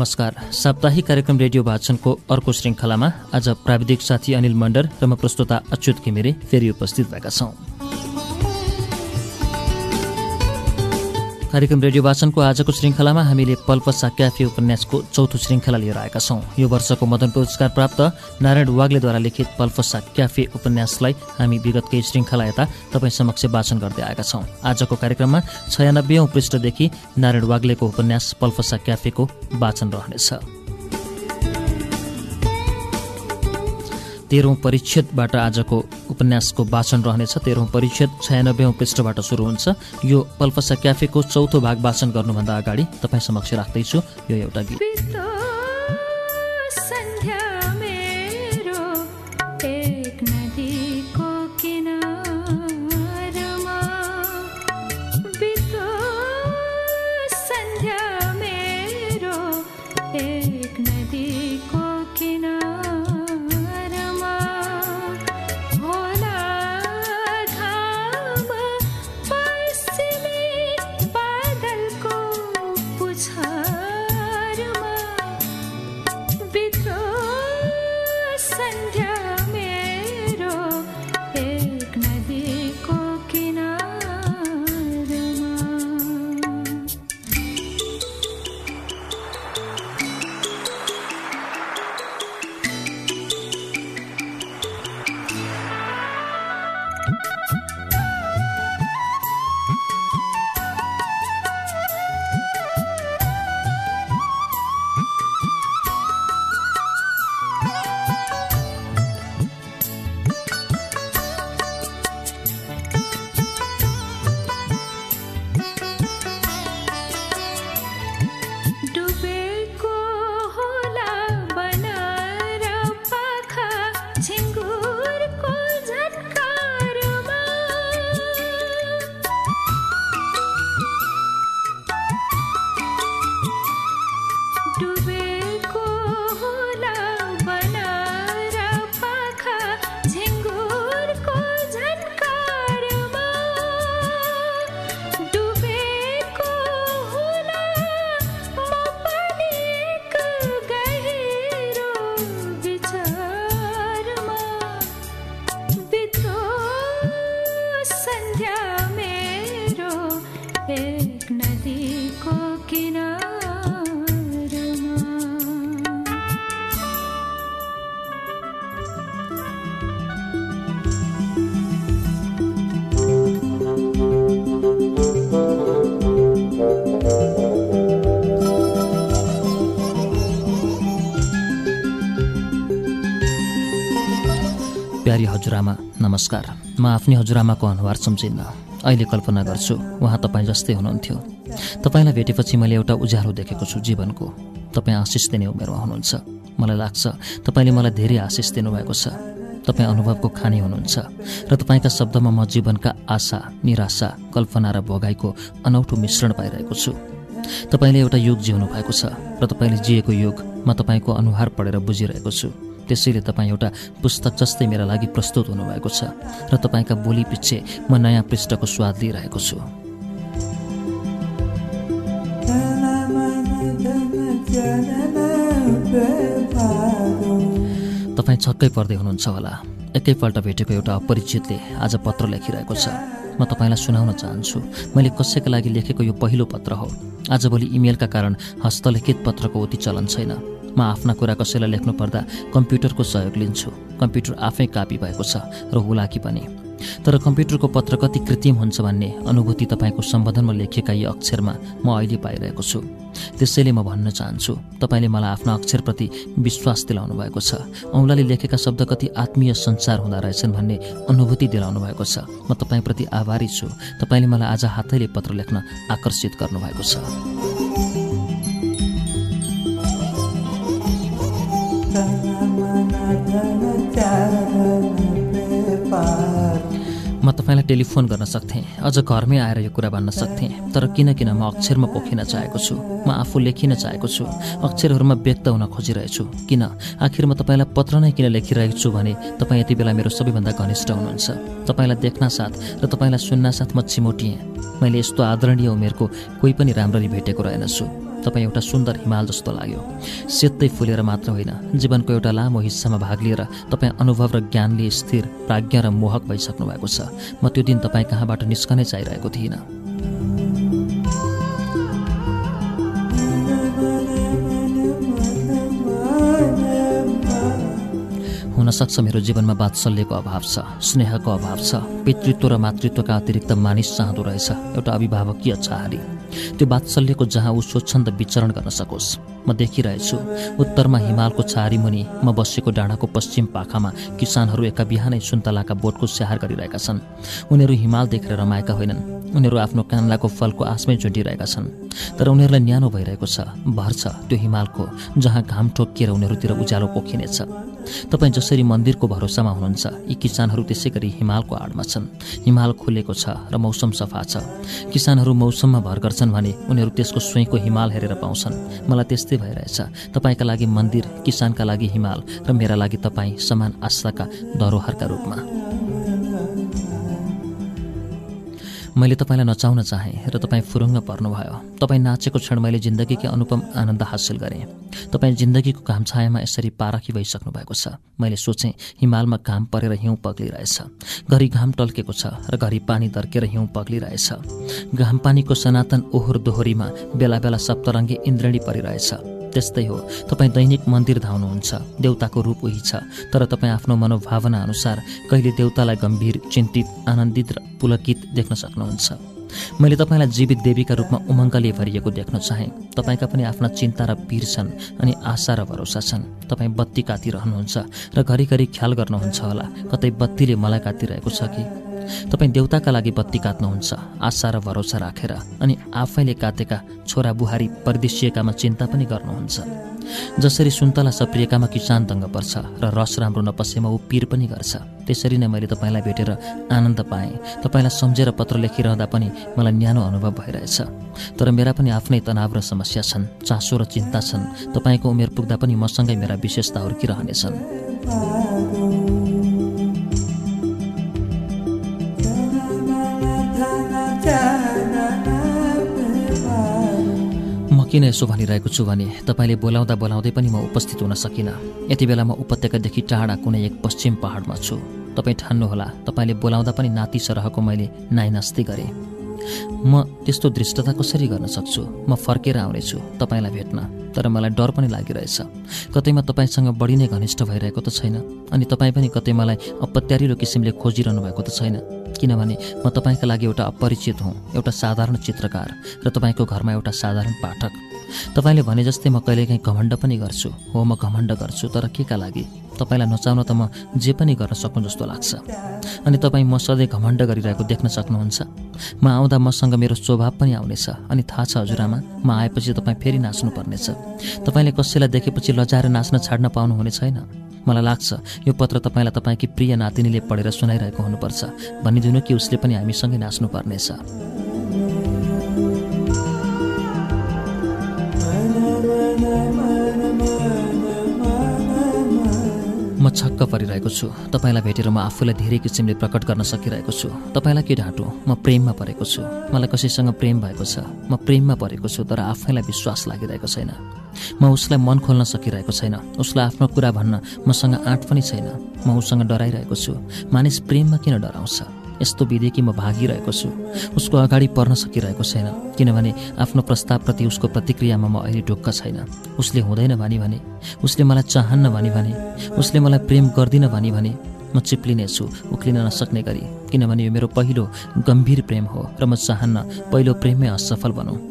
नमस्कार। साप्ताहिक कार्यक्रम रेडियो वाचनको अर्को श्रृङ्खलामा आज प्राविधिक साथी अनिल मण्डर र म प्रस्तुता अच्युत घिमिरे फेरि उपस्थित भएका छौँ। कार्यक्रम रेडियो वाचनको आजको श्रृङ्खलामा हामीले पल्पसा क्याफे उपन्यासको चौथो श्रृङ्खला लिएर आएका छौँ। यो वर्षको मदन पुरस्कार प्राप्त नारायण वाग्लेद्वारा लिखित पल्पसा क्याफे उपन्यासलाई हामी विगत केही श्रृङ्खला यता तपाईँ समक्ष वाचन गर्दै आएका छौँ। आजको कार्यक्रममा छयानब्बे पृष्ठदेखि नारायण वाग्लेको उपन्यास पल्पसा क्याफेको वाचन रहनेछ। तेह्रौँ परिच्छेदबाट आजको उपन्यासको वाचन रहनेछ। तेह्रौँ परिच्छेद छयानब्बे पृष्ठबाट सुरु हुन्छ। यो पल्पसा क्याफेको चौथो भाग वाचन गर्नुभन्दा अगाडि तपाईँ समक्ष राख्दैछु। यो एउटा गीत। हजुरआमा नमस्कार। म आफ्नै हजुरआमाको अनुहार सम्झिन्न। अहिले कल्पना गर्छु उहाँ तपाईँ जस्तै हुनुहुन्थ्यो। तपाईँलाई भेटेपछि मैले एउटा उज्यालो देखेको छु जीवनको। तपाईँ आशिष दिने उमेरमा हुनुहुन्छ। मलाई लाग्छ तपाईँले मलाई धेरै आशिष दिनुभएको छ। तपाईँ अनुभवको खानी हुनुहुन्छ। र तपाईँका शब्दमा म जीवनका आशा निराशा कल्पना र भोगाईको अनौठो मिश्रण पाइरहेको छु। तपाईँले एउटा युग जिउनु भएको छ। र तपाईँले जिएको युग म तपाईँको अनुहार पढेर बुझिरहेको छु। त्यसैले तपाईँ एउटा पुस्तक जस्तै मेरा लागि प्रस्तुत हुनुभएको छ र तपाईँका बोली पछि म नयाँ पृष्ठको स्वाद लिइरहेको छु। तपाईँ छक्कै पर्दै हुनुहुन्छ होला। एकैपल्ट भेटेको एउटा अपरिचितले आज पत्र लेखिरहेको छ। म तपाईँलाई सुनाउन चाहन्छु। मैले कसैका लागि लेखेको यो पहिलो पत्र हो। आजभोलि इमेलका कारण हस्तलिखित पत्रको उति चलन छैन। म आफ्ना कुरा कसैलाई लेख्नु पर्दा कम्प्युटरको सहयोग लिन्छु। कम्प्युटर आफै कापी भएको छ र हुलाकी पनि। तर कम्प्युटरको पत्र कति कृत्रिम हुन्छ भन्ने अनुभूति तपाईँको सम्बोधनमा लेखिएका यी अक्षरमा म अहिले पाइरहेको छु। त्यसैले म भन्न चाहन्छु तपाईँले मलाई आफ्नो अक्षरप्रति विश्वास दिलाउनु भएको छ। औँलाले लेखेका शब्द कति आत्मीय संसार हुँदो रहेछन् भन्ने अनुभूति दिलाउनु भएको छ। म तपाईँप्रति आभारी छु। तपाईँले मलाई आज हातैले पत्र लेख्न आकर्षित गर्नुभएको छ। म तपाईँलाई टेलिफोन गर्न सक्थेँ। अझ घरमै आएर यो कुरा भन्न सक्थेँ तर किन किन म अक्षरमा पोखिन चाहेको छु? म आफू लेखिन चाहेको छु। अक्षरहरूमा व्यक्त हुन खोजिरहेछु। किन? आखिर म तपाईँलाई पत्र नै किन लेखिरहेको छु भने तपाईँ यति बेला मेरो सबैभन्दा घनिष्ठ हुनुहुन्छ। तपाईँलाई देख्न साथ र तपाईँलाई सुन्न साथ म छिमोटिएँ। मैले यस्तो आदरणीय उमेरको कोही पनि राम्ररी भेटेको रहेनछु। तपाईँ एउटा सुन्दर हिमाल जस्तो लाग्यो। सेतै फुलेर मात्र होइन जीवनको एउटा लामो हिस्सामा भाग लिएर तपाईँ अनुभव र ज्ञानले स्थिर प्राज्ञा र मोहक भइसक्नु भएको छ। म त्यो दिन तपाईँ कहाँबाट निस्कनै चाहिरहेको थिइनँ। हुनसक्छ मेरो जीवनमा वात्सल्यको अभाव छ स्नेहको अभाव छ पितृत्व र मातृत्वका अतिरिक्त मानिस चाहँदो रहेछ एउटा अभिभावकीय चाहरी। त्यो वात्सल्यको जहाँ ऊ स्वच्छन्द विचरण गर्न सकोस्। म देखिरहेछु उत्तरमा हिमालको छारी मुनि म बसेको डाँडाको पश्चिम पाखामा किसानहरू एका बिहानै सुन्तलाका बोटको स्याहार गरिरहेका छन्। उनीहरू हिमाल देखेर रमाएका होइनन्। उनीहरू आफ्नो कान्लाको फलको आसमै चुटिरहेका छन्। तर उनीहरूलाई न्यानो भइरहेको छ भर छ त्यो हिमालको जहाँ घाम ठोकिएर उनीहरूतिर उज्यालो पोखिनेछ। तपाईँ जसरी मन्दिरको भरोसामा हुनुहुन्छ यी किसानहरू त्यसै गरी हिमालको आडमा छन्। हिमाल खुलेको छ र मौसम सफा छ। किसानहरू मौसममा भर गर्छन् भने उनीहरू त्यसको स्वयंको हिमाल हेरेर पाउँछन्। मलाई त्यस्तै भइरहेछ। तपाईँका लागि मन्दिर किसानका लागि हिमाल र मेरा लागि तपाईँ समान आस्थाका धरोहरका रूपमा। मैले तपाईँलाई नचाउन चाहेँ र तपाईँ फुरुङ्ग पर्नुभयो। तपाईँ नाचेको क्षण मैले जिन्दगीकै अनुपम आनन्द हासिल गरेँ। तपाईँ जिन्दगीको घाम छायामा यसरी पारखी भइसक्नु भएको छ। मैले सोचेँ हिमालमा घाम परेर हिउँ पग्लिरहेछ। घरि घाम टल्केको छ र घरि पानी दर्केर हिउँ पग्लिरहेछ। घाम पानीको सनातन ओहोर दोहोरीमा बेला बेला सप्तरङ्गी इन्द्रणी परिरहेछ। त्यस्तै हो। तपाईँ दैनिक मन्दिर धाउनुहुन्छ देउताको रूप उही छ। तर तपाईँ आफ्नो मनोभावना अनुसार कहिले देउतालाई गम्भीर चिन्तित आनन्दित र पुलकित देख्न सक्नुहुन्छ। मैले तपाईँलाई जीवित देवीका रूपमा उमङ्गले भरिएको देख्न चाहेँ। तपाईँका पनि आफ्ना चिन्ता र पीर छन् अनि आशा र भरोसा छन्। तपाईँ बत्ती कातिरहनुहुन्छ र घरिघरि ख्याल गर्नुहुन्छ होला। कतै बत्तीले मलाई कातिरहेको छ कि? तपाईँ देउताका लागि बत्ती काट्नुहुन्छ आशा र भरोसा राखेर अनि आफैले काटेका छोरा बुहारी परदेशिएकामा चिन्ता पनि गर्नुहुन्छ। जसरी सुन्तला सप्रिएकामा किसान दङ्ग पर्छ र रस राम्रो नपसेमा ऊ पिर पनि गर्छ त्यसरी नै मैले तपाईँलाई भेटेर आनन्द पाएँ। तपाईँलाई सम्झेर पत्र लेखिरहँदा पनि मलाई न्यानो अनुभव भइरहेछ। तर मेरा पनि आफ्नै तनाव र समस्या छन् चासो र चिन्ता छन्। तपाईँको उमेर पुग्दा पनि मसँगै मेरा विशेषता हुर्किरहनेछन्। किन यसो भनिरहेको छु भने तपाईँले बोलाउँदा बोलाउँदै पनि म उपस्थित हुन सकिनँ। यति बेला म उपत्यकादेखि टाढा कुनै एक पश्चिम पहाडमा छु। तपाईँ ठान्नुहोला। तपाईँले बोलाउँदा पनि नाति सरहको मैले नाइनास्ती गरेँ। म त्यस्तो दृष्टता कसरी गर्न सक्छु? म फर्केर आउनेछु तपाईँलाई भेट्न तर मलाई डर पनि लागिरहेछ। कतैमा तपाईँसँग बढी नै घनिष्ठ भइरहेको त छैन अनि तपाईँ पनि कतै मलाई अपत्यारिलो किसिमले खोजिरहनु भएको त छैन। किनभने म तपाईँका लागि एउटा अपरिचित हुँ एउटा साधारण चित्रकार र तपाईँको घरमा एउटा साधारण पाठक। तपाईँले भने जस्तै म कहिलेकाहीँ घमण्ड पनि गर्छु। हो म घमण्ड गर्छु तर के का लागि? तपाईँलाई नचाउन त म जे पनि गर्न सक्नु जस्तो लाग्छ। अनि तपाईँ म सधैँ घमण्ड गरिरहेको देख्न सक्नुहुन्छ। म आउँदा मसँग मेरो स्वभाव पनि आउनेछ अनि थाहा छ हजुरआमा म आएपछि तपाईँ फेरि नाच्नु पर्नेछ तपाईँले कसैलाई देखेपछि लजाएर नाच्न छाड्न पाउनुहुने छैन। मलाई लाग्छ यो पत्र तपाईँलाई तपाईँकी प्रिय नातिनीले पढेर सुनाइरहेको हुनुपर्छ। भनिदिनु कि उसले पनि हामीसँगै नाच्नु म छक्क परिरहेको छु। तपाईँलाई भेटेर म आफूलाई धेरै किसिमले प्रकट गर्न सकिरहेको छु। तपाईँलाई के ढाँटो? म प्रेममा परेको छु। मलाई कसैसँग प्रेम भएको छ। म प्रेममा परेको छु तर आफैलाई विश्वास लागिरहेको छैन। म उसलाई मन खोल्न सकिरहेको छैन। उसलाई आफ्नो कुरा भन्न मसँग आँट पनि छैन। म उसँग डराइरहेको छु। मानिस प्रेममा किन डराउँछ? यस्तो विधि कि म भागिरहेको छु। उसको अगाडि पर्न सकिरहेको छैन किनभने आफ्नो प्रस्तावप्रति उसको प्रतिक्रियामा म अहिले ढुक्क छैन। उसले हुँदैन भनी भने उसले मलाई चाहन्न भनी भने उसले मलाई प्रेम गर्दिन भनी भने म चिप्लिनेछु उक्लिन नसक्ने गरी। किनभने यो मेरो पहिलो गम्भीर प्रेम हो र म चाहन्न पहिलो प्रेममै असफल बनौँ।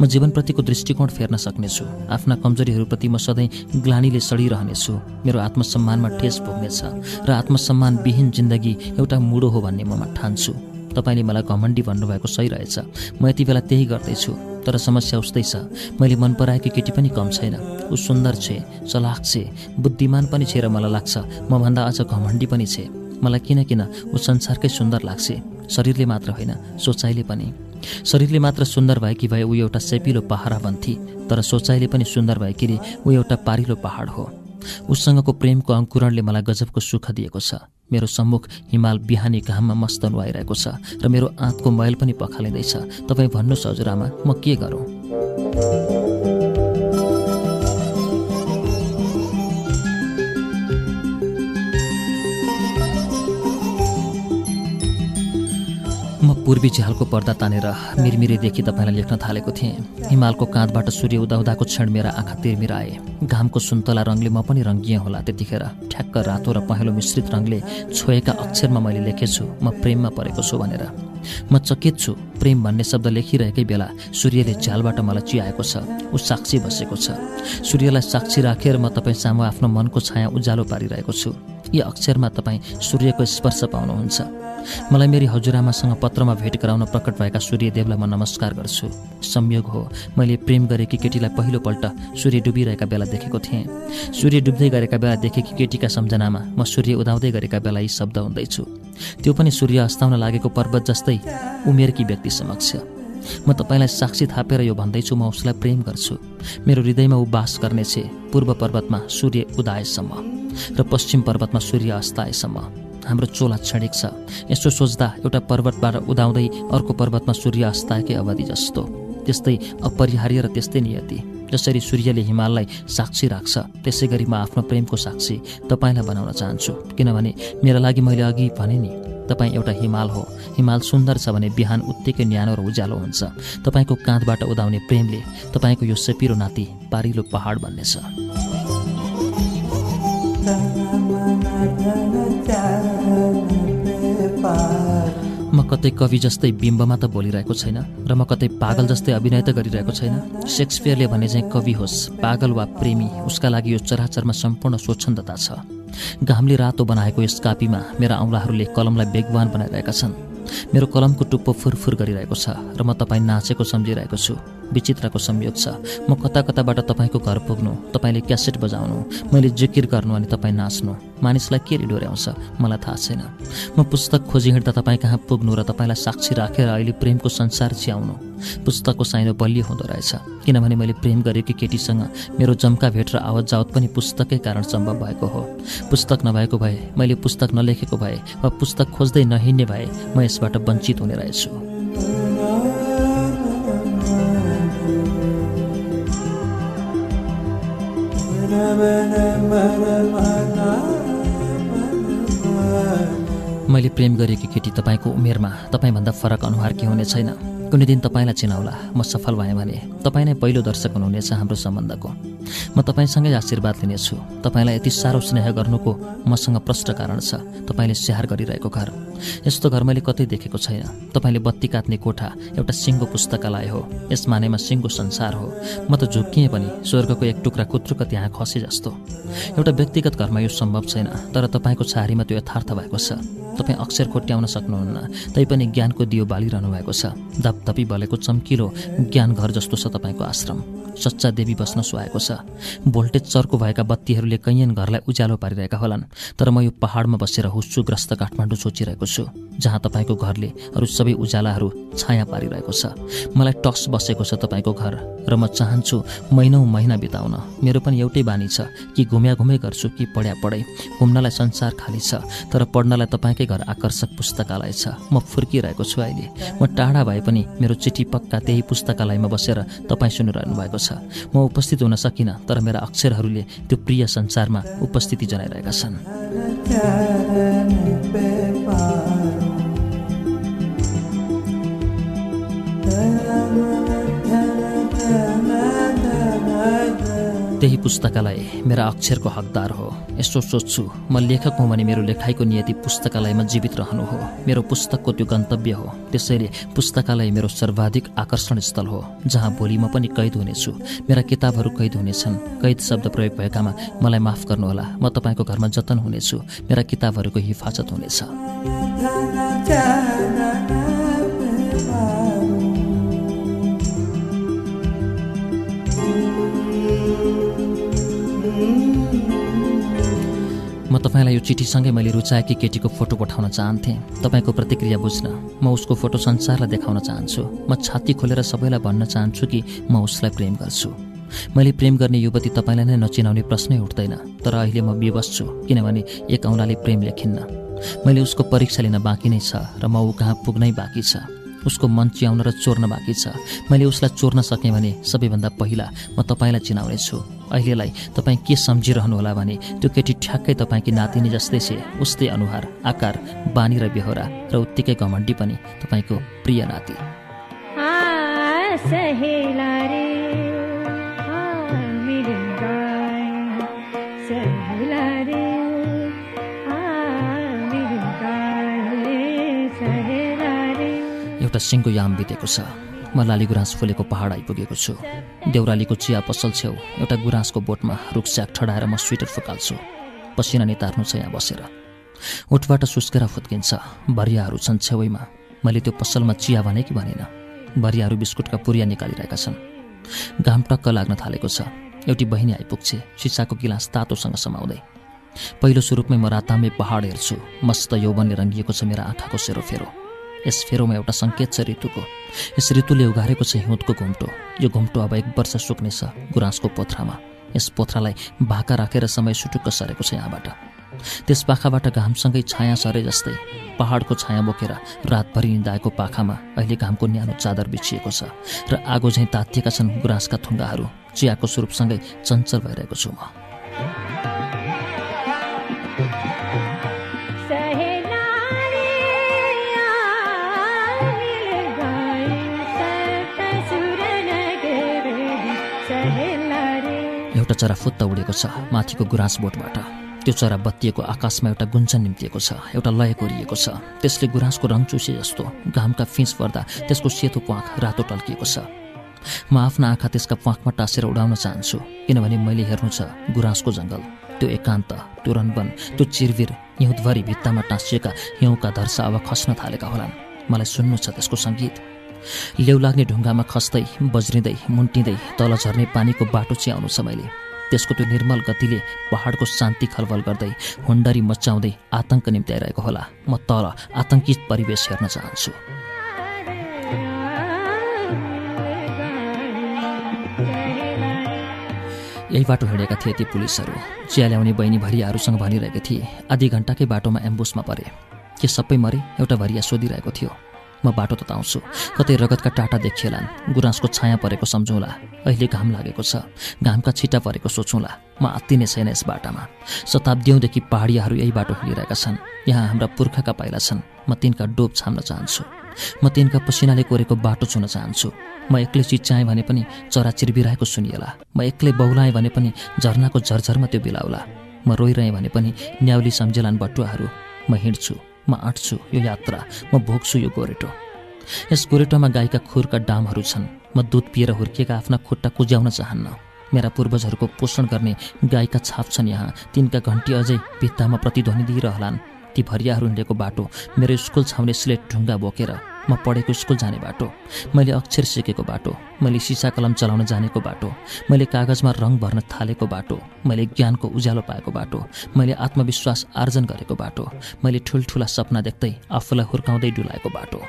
म जीवनप्रतिको दृष्टिकोण फेर्न सक्नेछु। आफ्ना कमजोरीहरूप्रति म सधैँ ग्लानीले सडिरहनेछु। मेरो आत्मसम्मानमा ठेस पुग्नेछ र आत्मसम्मानविहीन जिन्दगी एउटा मुडो हो भन्ने म ठान्छु। तपाईँले मलाई घमण्डी भन्नुभएको सही रहेछ। म यति बेला त्यही गर्दैछु तर समस्या उस्तै छ। मैले मन पराएकी केटी पनि कम छैन। ऊ सुन्दर छे चलाक छे बुद्धिमान पनि छे र मलाई लाग्छ मभन्दा अझ घमण्डी पनि छे। मलाई किन किन ऊ संसारकै सुन्दर लाग्छ? शरीरले मात्र होइन सोचाइले पनि। शरीरले मात्र सुन्दर भएकी भए ऊ एउटा सेपिलो पहाडा बन्थी तर सोचाइले पनि सुन्दर भएकीले ऊ एउटा पारिलो पहाड हो। उसँगको प्रेमको अङ्कुरणले मलाई गजबको सुख दिएको छ। मेरो सम्मुख हिमाल बिहानी घाममा मस्त नुहाइरहेको छ र मेरो आँतको मैल पनि पखालिँदैछ। तपाईँ भन्नुहोस् हजुरआमा म के गरौँ? पूर्वी झ्यालको पर्दा तानेर मिरमिरेदेखि तपाईँलाई लेख्न थालेको थिएँ। हिमालको काँधबाट सूर्य उदाउँदाको क्षण मेरा आँखा तिर्मिराए। घामको सुन्तला रङले म पनि रङ्गिएँ होला त्यतिखेर। ठ्याक्क रातो र पहेँलो मिश्रित रङले छोएका अक्षरमा मैले लेखेछु म प्रेममा परेको छु भनेर। म चकित छु प्रेम भन्ने शब्द लेखिरहेकै बेला सूर्यले झ्यालबाट मलाई चियाएको छ ऊ साक्षी बसेको छ। सूर्यलाई साक्षी राखेर म तपाईँ सामु आफ्नो मनको छाया उज्यालो पारिरहेको छु। यी अक्षरमा तपाईँ सूर्यको स्पर्श पाउनुहुन्छ। मलाई मेरी हजुरआमासँग पत्रमा भेट गराउन प्रकट भएका सूर्यदेवलाई म नमस्कार गर्छु। संयोग हो मैले प्रेम गरेकी केटीलाई पहिलोपल्ट सूर्य डुबिरहेका बेला देखेको थिएँ। सूर्य डुब्दै गरेका बेला देखेकी केटीका सम्झनामा म सूर्य उदाउँदै गरेका बेला यी शब्द हुँदैछु। त्यो पनि सूर्य अस्ताउन लागेको पर्वत जस्तै उमेरकी व्यक्ति समक्ष। म तपाईँलाई साक्षी थापेर यो भन्दैछु म उसलाई प्रेम गर्छु। मेरो हृदयमा ऊ बास गर्नेछ पूर्व पर्वतमा सूर्य उदाएसम्म र पश्चिम पर्वतमा सूर्य अस्ताएसम्म। हाम्रो चोला क्षणिक छ। यसो सोच्दा एउटा पर्वतबाट उदाउँदै अर्को पर्वतमा सूर्य अस्ताएकै अवधि जस्तो। त्यस्तै अपरिहार्य र त्यस्तै नियति। जसरी सूर्यले हिमाललाई साक्षी राख्छ त्यसै गरी म आफ्नो प्रेमको साक्षी तपाईँलाई बनाउन चाहन्छु। किनभने मेरो लागि मैले अघि भने नि तपाईँ एउटा हिमाल हो। हिमाल सुन्दर छ भने बिहान उत्तिकै न्यानो र उज्यालो हुन्छ। तपाईँको काँधबाट उदाउने प्रेमले तपाईँको यो सेपिरो नाति पारिलो पहाड बन्नेछ। म कतै कवि जस्तै बिम्बमा त बोलिरहेको छैन र म कतै पागल जस्तै अभिनय त गरिरहेको छैन। सेक्सपियरले भने चाहिँ कवि होस् पागल वा प्रेमी उसका लागि यो चराचरमा सम्पूर्ण स्वच्छन्दता छ। घामले रातो बनाएको यस कापीमा मेरा औँलाहरूले कलमलाई बेगवान बनाइरहेका छन्। मेरो कलमको टुप्पो फुरफुर गरिरहेको छ र म तपाईँ नाचेको सम्झिरहेको छु। विचित्रको संयोग छ। म कता कताबाट तपाईँको घर पुग्नु तपाईँले क्यासेट बजाउनु मैले जिकिर गर्नु अनि तपाईँ नाच्नु। मानिसलाई के डोर्याउँछ मलाई थाहा छैन। म पुस्तक खोजी हिँड्दा तपाईँ कहाँ पुग्नु र तपाईँलाई साक्षी राखेर अहिले प्रेमको संसार च्याउनु पुस्तकको साइनो बलियो हुँदो रहेछ। किनभने मैले प्रेम गरेकी केटीसँग मेरो जम्का भेट र आवत जावत पनि पुस्तकै कारण सम्भव भएको हो। पुस्तक नभएको भए मैले पुस्तक नलेखेको भए वा पुस्तक खोज्दै नहिँड्ने भए म यसबाट वञ्चित हुने रहेछु। मैले प्रेम गरेकी केटी तपाईँको उमेरमा तपाईँभन्दा फरक अनुहार के हुने छैन? कुनै दिन तपाईँलाई चिनाउला। म सफल भएँ भने तपाईँ नै पहिलो दर्शक हुनुहुनेछ हाम्रो सम्बन्धको। म तपाईँसँगै आशीर्वाद लिनेछु। तपाईँलाई यति साह्रो स्नेह गर्नुको मसँग प्रष्ट कारण छ तपाईँले स्याहार गरिरहेको घर। यस्तो घर मैले कतै देखेको छैन। तपाईँले बत्ती काट्ने कोठा एउटा सिङ्गो पुस्तकालय हो। यस मानेमा सिङ्गो संसार हो। म त झुक्किएँ पनि स्वर्गको एक टुक्रा कुत्रुक त्यहाँ खसे जस्तो। एउटा व्यक्तिगत घरमा यो सम्भव छैन तर तपाईँको छारीमा त्यो यथार्थ भएको छ। तपाईँ अक्षर खोट्याउन सक्नुहुन्न तैपनि ज्ञानको दियो बालिरहनु भएको छ। धपधपी बलेको चम्किलो ज्ञान घर जस्तो छ तपाईँको आश्रम। सच्चा देवी बस्न सुहाएको छ। भोल्टेज चर्को भएका बत्तीहरूले कैयन घरलाई उज्यालो पारिरहेका होलान् तर म यो पहाडमा बसेर हुस्सुग्रस्त काठमाडौँ सोचिरहेको छु जहाँ तपाईँको घरले अरू सबै उज्यालाहरू छाया पारिरहेको छ। मलाई टक्स बसेको छ तपाईँको घर र म चाहन्छु महिनौ महिना बिताउन। मेरो पनि एउटै बानी छ कि घुम्या घुमै गर्छु कि पढ्या पढाइ घुम्नलाई संसार खाली छ तर पढ्नलाई तपाईँकै घर आकर्षक पुस्तकालय छ। म फुर्किरहेको छु अहिले। म टाढा भए पनि मेरो चिठी पक्का त्यही पुस्तकालयमा बसेर तपाईँ सुनिरहनु भएको छ। म उपस्थित हुन सकिनँ तर मेरा अक्षरहरूले त्यो प्रिय संसारमा उपस्थिति जनाइरहेका छन्। त्यही पुस्तकालय मेरा अक्षरको हकदार हो। यसो सोच्छु म लेखक हुँ भने मेरो लेखाइको नियति पुस्तकालयमा जीवित रहनु हो। मेरो पुस्तकको त्यो गन्तव्य हो। त्यसैले पुस्तकालय मेरो सर्वाधिक आकर्षण स्थल हो। जहाँ भोलि म पनि कैद हुनेछु। मेरा किताबहरू कैद हुनेछन्। कैद शब्द प्रयोग भएकामा मलाई माफ गर्नुहोला। म तपाईँको घरमा जतन हुनेछु। मेरा किताबहरूको हिफाजत हुनेछ। म तपाईँलाई यो चिठीसँगै मैले रुचाएकी केटीको फोटो पठाउन चाहन्थेँ। तपाईँको प्रतिक्रिया बुझ्न म उसको फोटो संसारलाई देखाउन चाहन्छु। म छाती खोलेर सबैलाई भन्न चाहन्छु कि म उसलाई प्रेम गर्छु। मैले प्रेम गर्ने युवती तपाईँलाई नै नचिनाउने प्रश्नै उठ्दैन तर अहिले म विवश छु किनभने एक औँलाले प्रेम लेखिन्न। मैले उसको परीक्षा लिन बाँकी नै छ र म ऊ कहाँ पुग्नै बाँकी छ। उसको मन च्याउन र चोर्न बाँकी छ। मैले उसलाई चोर्न सकेँ भने सबैभन्दा पहिला म तपाईँलाई चिनाउनेछु। अहिलेलाई तपाईँ के सम्झिरहनुहोला भने त्यो केटी ठ्याक्कै तपाईँकी नातिनी जस्तै छे उस्तै अनुहार आकार बानी र बेहोरा र उत्तिकै घमण्डी पनि तपाईँको प्रिय नाति। एउटा सिङ्गो याम बितेको छ। म लाली गुराँस फुलेको पहाड आइपुगेको छु। देउरालीको चिया पसल छेउ एउटा गुराँसको बोटमा रुखस्याक ठडाएर म स्वेटर फुकाल्छु। पसिना नितार्नु छ यहाँ बसेर। उठबाट सुस्केर फुत्किन्छ। भरियाहरू छन् छेउमा। मैले त्यो पसलमा चिया भने कि भनेन। भरियाहरू बिस्कुटका पुरिया निकालिरहेका छन्। घाम टक्क लाग्न थालेको छ। एउटी बहिनी आइपुग्छे। सिसाको गिलास तातोसँग समाउँदै। पहिलो स्वरूपमै म रातामे पहाड हेर्छु। मस्त यौवनले रङ्गिएको छ मेरा आँखाको सेरोफेरो। यस फेरोमा एउटा सङ्केत छ ऋतुको। यस ऋतुले उघारेको छ हिउँदको घुम्टो। यो घुम्टो अब एक वर्ष सुक्नेछ गुराँसको पोथ्रामा। यस पोथ्रालाई भाका राखेर समय सुटुक्क सरेको छ यहाँबाट। त्यस पाखाबाट घामसँगै छाया सरे जस्तै पहाडको छाया बोकेर रातभरि निदाएको पाखामा अहिले घामको न्यानो चादर बिछिएको छ र आगो झैँ तातिएका छन् गुराँसका थुङ्गाहरू। चियाको स्वरूपसँगै चञ्चल भइरहेको छु म। एउटा चरा फुत्त उडेको छ माथिको गुराँस बोटबाट त्यो चरा बत्तिएको आकाशमा एउटा गुन्चन निम्तिएको छ एउटा लय कोरिएको छ। त्यसले गुराँसको रङ चुसे जस्तो घामका फिँच पर्दा त्यसको सेतो प्वाख रातो टल्किएको छ। म आफ्ना आँखा त्यसका प्वाखमा टाँसेर उडाउन चाहन्छु किनभने मैले हेर्नु छ गुराँसको जङ्गल। त्यो एकान्त त्यो रनवन त्यो चिरबिर हिउँदभरि भित्तामा टाँसिएका हिउँका धर्सा अब खस्न थालेका होलान्। मलाई सुन्नु छ त्यसको सङ्गीत। लेउ लाग्ने ढुङ्गामा खस्दै बज्रिँदै मुन्टिँदै तल झर्ने पानीको बाटो च्याउनु छ मैले। त्यसको त्यो निर्मल गतिले पहाडको शान्ति खलबल गर्दै हुन्डरी मचाउँदै निम्ति आइरहेको होला। म तल आतङ्कित परिवेश हेर्न चाहन्छु। यही बाटो हिँडेका थिए ती पुलिसहरू। चिया ल्याउने बहिनी भरियाहरूसँग भनिरहेको थिए। आधी घन्टाकै बाटोमा एम्बुसमा परे। के सबै मरे? एउटा भरिया सोधिरहेको थियो। म बाटो तताउँछु। कतै रगतका टाटा देखिएलान्। गुराँसको छाया परेको सम्झौँला। अहिले घाम लागेको छ। घामका छिटा परेको सोचौँला। म आत्तिने छैन यस बाटामा। शताब्दीौँदेखि पहाडियाहरू यही बाटो हिँडिरहेका छन्। यहाँ हाम्रा पुर्खाका पाइला छन्। म तिनका डोब छाम्न चाहन्छु। म तिनका पसिनाले कोरेको बाटो छुन चाहन्छु। म एक्लै चिच्चाएँ भने पनि चरा चिरबिरहेको सुनिएला। म एक्लै बौलाएँ भने पनि झर्नाको झरझरमा त्यो बिलाउला। म रोइरहेँ भने पनि न्याउली सम्झेलान् बटुवाहरू। म हिँड्छु। म आँट्छु यो यात्रा म भोग्छु यो गोरेटो। यस गोरेटोमा गाईका खुरका डामहरू छन्। म दुध पिएर हुर्किएका आफ्ना खुट्टा कुज्याउन चाहन्न। मेरा पूर्वजहरूको पोषण गर्ने गाईका छाप छन् यहाँ। तिनका घन्टी अझै भित्तामा प्रतिध्वनि दिइरहलान्। ती भरियाहरू हिँडेको बाटो मेरो स्कुल छाउने स्लेट ढुङ्गा बोकेर म पढेको स्कुल जाने बाटो मैले अक्षर सिकेको बाटो मैले सिसा कलम चलाउन जानेको बाटो मैले कागजमा रङ भर्न थालेको बाटो मैले ज्ञानको उज्यालो पाएको बाटो मैले आत्मविश्वास आर्जन गरेको बाटो मैले ठुल्ठुला सपना देख्दै आफूलाई हुर्काउँदै डुलाएको बाटो।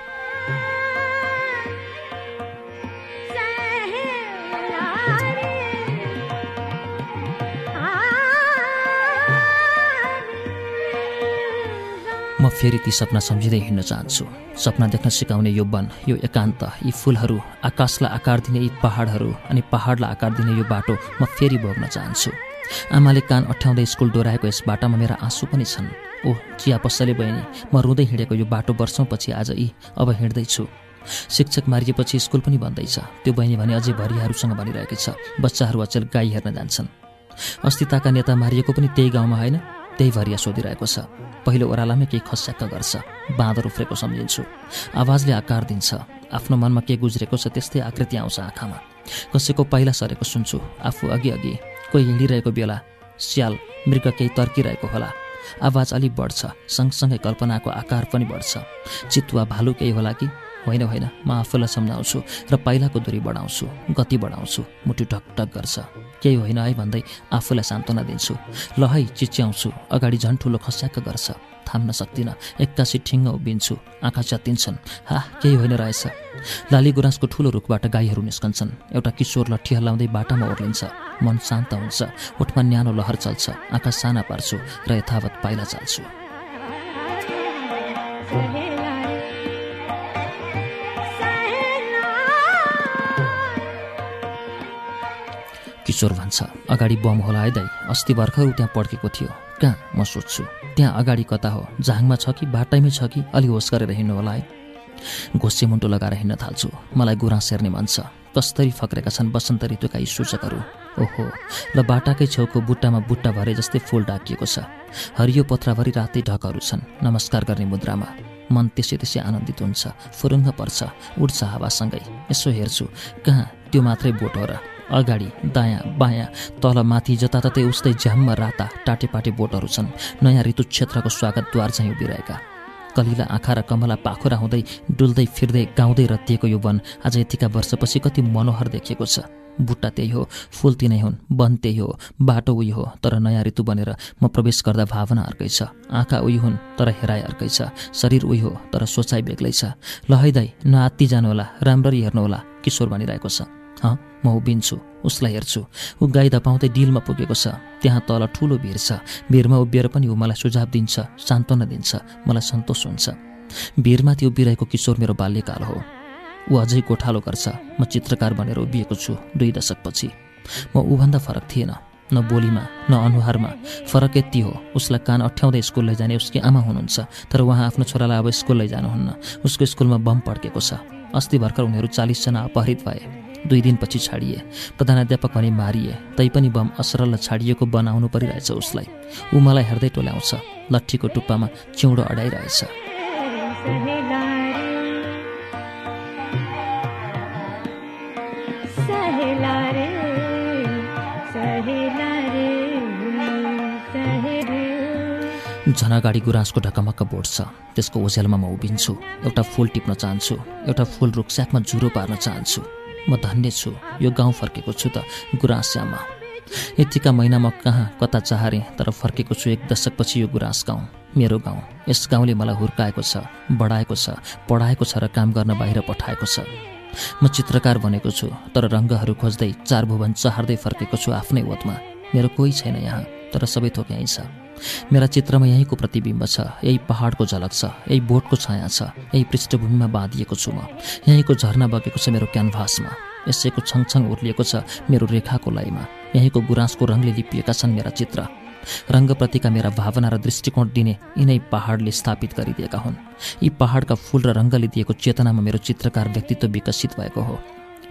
म फेरि ती सपना सम्झिँदै हिँड्न चाहन्छु। सपना देख्न सिकाउने यो वन यो एकान्त यी फुलहरू आकाशलाई आकार दिने यी पहाडहरू अनि पहाडलाई आकार दिने यो बाटो म फेरि भोग्न चाहन्छु। आमाले कान अठ्याउँदै स्कुल डोराएको यस बाटामा मेरा आँसु पनि छन्। ओ चिया पसले बहिनी म रुँदै हिँडेको यो बाटो वर्षौँपछि आज यी अब हिँड्दैछु। शिक्षक मारिएपछि स्कुल पनि बन्दैछ। त्यो बहिनी भने अझै भरियाहरूसँग भनिरहेकी छ। बच्चाहरू अचेल गाई हेर्न जान्छन्। अस्तिताका नेता मारिएको पनि त्यही गाउँमा होइन? त्यही भरिया सोधिरहेको छ। पहिलो ओह्रालामै केही खस्याक्क गर्छ। बाँदर उफ्रेको सम्झिन्छु। आवाजले आकार दिन्छ। आफ्नो मनमा के गुज्रेको छ त्यस्तै आकृति आउँछ आँखामा। कसैको पाइला सरेको सुन्छु। आफू अघि अघि। कोही हिँडिरहेको बेला। स्याल मृग केही तर्किरहेको होला। आवाज अलिक बढ्छ। सँगसँगै कल्पनाको आकार पनि बढ्छ। चितुवा भालु केही होला कि? होइन होइन। म आफूलाई सम्झाउँछु र पाइलाको दूरी बढाउँछु। गति बढाउँछु। मुटु ढकढक गर्छ। केही होइन है भन्दै आफूलाई सान्त्वना दिन्छु। ल है चिच्याउँछु। अगाडि झन् ठुलो खस्याक्क गर्छ। थाम्न सक्दिनँ। एक्कासी ठिङ्ग उभिन्छु। आँखा च्यातिन्छन्। हा केही होइन रहेछ। लाली गुराँसको ठुलो रुखबाट गाईहरू निस्कन्छन्। एउटा किशोर लट्ठी हल्लाउँदै बाटामा ओर्लिन्छ। मन शान्त हुन्छ। ओठमा न्यानो लहर चल्छ। आँखा साना पार्छु र यथावत पाइला चाल्छु। किशोर भन्छ अगाडि बम होला है दाई अस्ति भर्खर त्यहाँ पड्केको थियो। कहाँ? म सोध्छु। त्यहाँ अगाडि कता हो? झाङमा छ कि बाटैमै छ कि? अलि होस गरेर हिँड्नु होला है। घोसे मुन्टो लगाएर हिँड्न थाल्छु। मलाई गुराँस हेर्ने मन छ। कस्तरी फक्रेका छन् बसन्त ऋतुका यी सूचकहरू। ओहो ल बाटाकै छेउको बुट्टामा बुट्टा भरे जस्तै फुल डाकिएको छ। हरियो पत्राभरि रातै ढकहरू छन्। नमस्कार गर्ने मुद्रामा। मन त्यसै त्यसै आनन्दित हुन्छ। फुरुङ्ग पर्छ। उठ्छ हावासँगै। यसो हेर्छु। कहाँ? त्यो मात्रै बोट हो र। अगाडि दायाँ बायाँ तल माथि जताततै उस्तै झ्याम्म राता टाटेपाटे बोटहरू छन्। नयाँ ऋतु क्षेत्रको स्वागतद्वार चाहिँ उभिरहेका। कलिला आँखा र कमला पाखुरा हुँदै डुल्दै फिर्दै गाउँदै रत्तिएको यो वन आज यतिका वर्षपछि कति मनोहर देखिएको छ। बुट्टा त्यही हो फुल तिनै हुन् वन त्यही हो बाटो उही हो तर नयाँ ऋतु बनेर म प्रवेश गर्दा भावना अर्कै छ। आँखा उही हुन् तर हेराइ अर्कै छ। शरीर उही हो तर सोचाइ बेग्लै छ। लहैदाई नआत्ती जानुहोला राम्ररी हेर्नुहोला किशोर भनिरहेको छ। हँ म उभिन्छु उसलाई हेर्छु। ऊ गाई धपाउँदै डिलमा पुगेको छ। त्यहाँ तल ठुलो भिर छ। भिरमा उभिएर पनि ऊ मलाई सुझाव दिन्छ सान्त्वना दिन्छ मलाई सन्तोष हुन्छ। भिरमाथि उभिरहेको किशोर मेरो बाल्यकाल हो। ऊ अझै गोठालो गर्छ। म चित्रकार बनेर उभिएको छु दुई दशकपछि। म ऊभन्दा फरक थिएन। न बोलीमा न अनुहारमा। फरक यति हो उसलाई कान अठ्याउँदै स्कुल लैजाने उसकी आमा हुनुहुन्छ तर उहाँ आफ्नो छोरालाई अब स्कुल लैजानुहुन्न। उसको स्कुलमा बम पड्केको छ। अस्ति भर्खर उनीहरू चालिसजना अपहरित भए। दुई दिनपछि छाडिए। प्रधानाध्यापक भने मारिए। तैपनि बम असरल छाडिएको बनाउनु परिरहेछ उसलाई। ऊ मलाई हेर्दै टोल्याउँछ। लट्ठीको टुप्पामा चिउँडो अडाइरहेछ। झनागाडी गुराँसको ढकमक्क बोर्ड छ त्यसको ओझेलमा म उभिन्छु। एउटा फुल टिप्न चाहन्छु। एउटा फुल रुखस्याकमा जुरो पार्न चाहन्छु। म धन्य छु यो गाउँ फर्केको छु त गुराँस्यामा यतिका महिना म कहाँ कता चाहरेँ तर फर्केको छु एक दशकपछि यो गुराँस गाउँ मेरो गाउँ। यस गाउँले मलाई हुर्काएको छ बढाएको छ पढाएको छ र काम गर्न बाहिर पठाएको छ। म चित्रकार बनेको छु तर रङ्गहरू खोज्दै चार भुवन चहार्दै फर्केको छु आफ्नै ओतमा मेरो कोही छैन यहाँ तर सबै थोक यहीँ छ। मेरा चित्रमा यहीँको प्रतिबिम्ब छ यही पहाडको झलक छ यही बोटको छाया छ यही पृष्ठभूमिमा बाँधिएको छु म। यहीँको झरना बगेको छ मेरो क्यानभासमा। यसैको छङछङ उर्लिएको छ मेरो रेखाको लयमा। यहीँको गुराँसको रङले लिपिएका छन् मेरा चित्र। रङ्गप्रतिका मेरा भावना र दृष्टिकोण दिने यिनै पहाडले स्थापित गरिदिएका हुन्। यी पहाडका फुल र रङ्गले दिएको चेतनामा मेरो चित्रकार व्यक्तित्व विकसित भएको हो।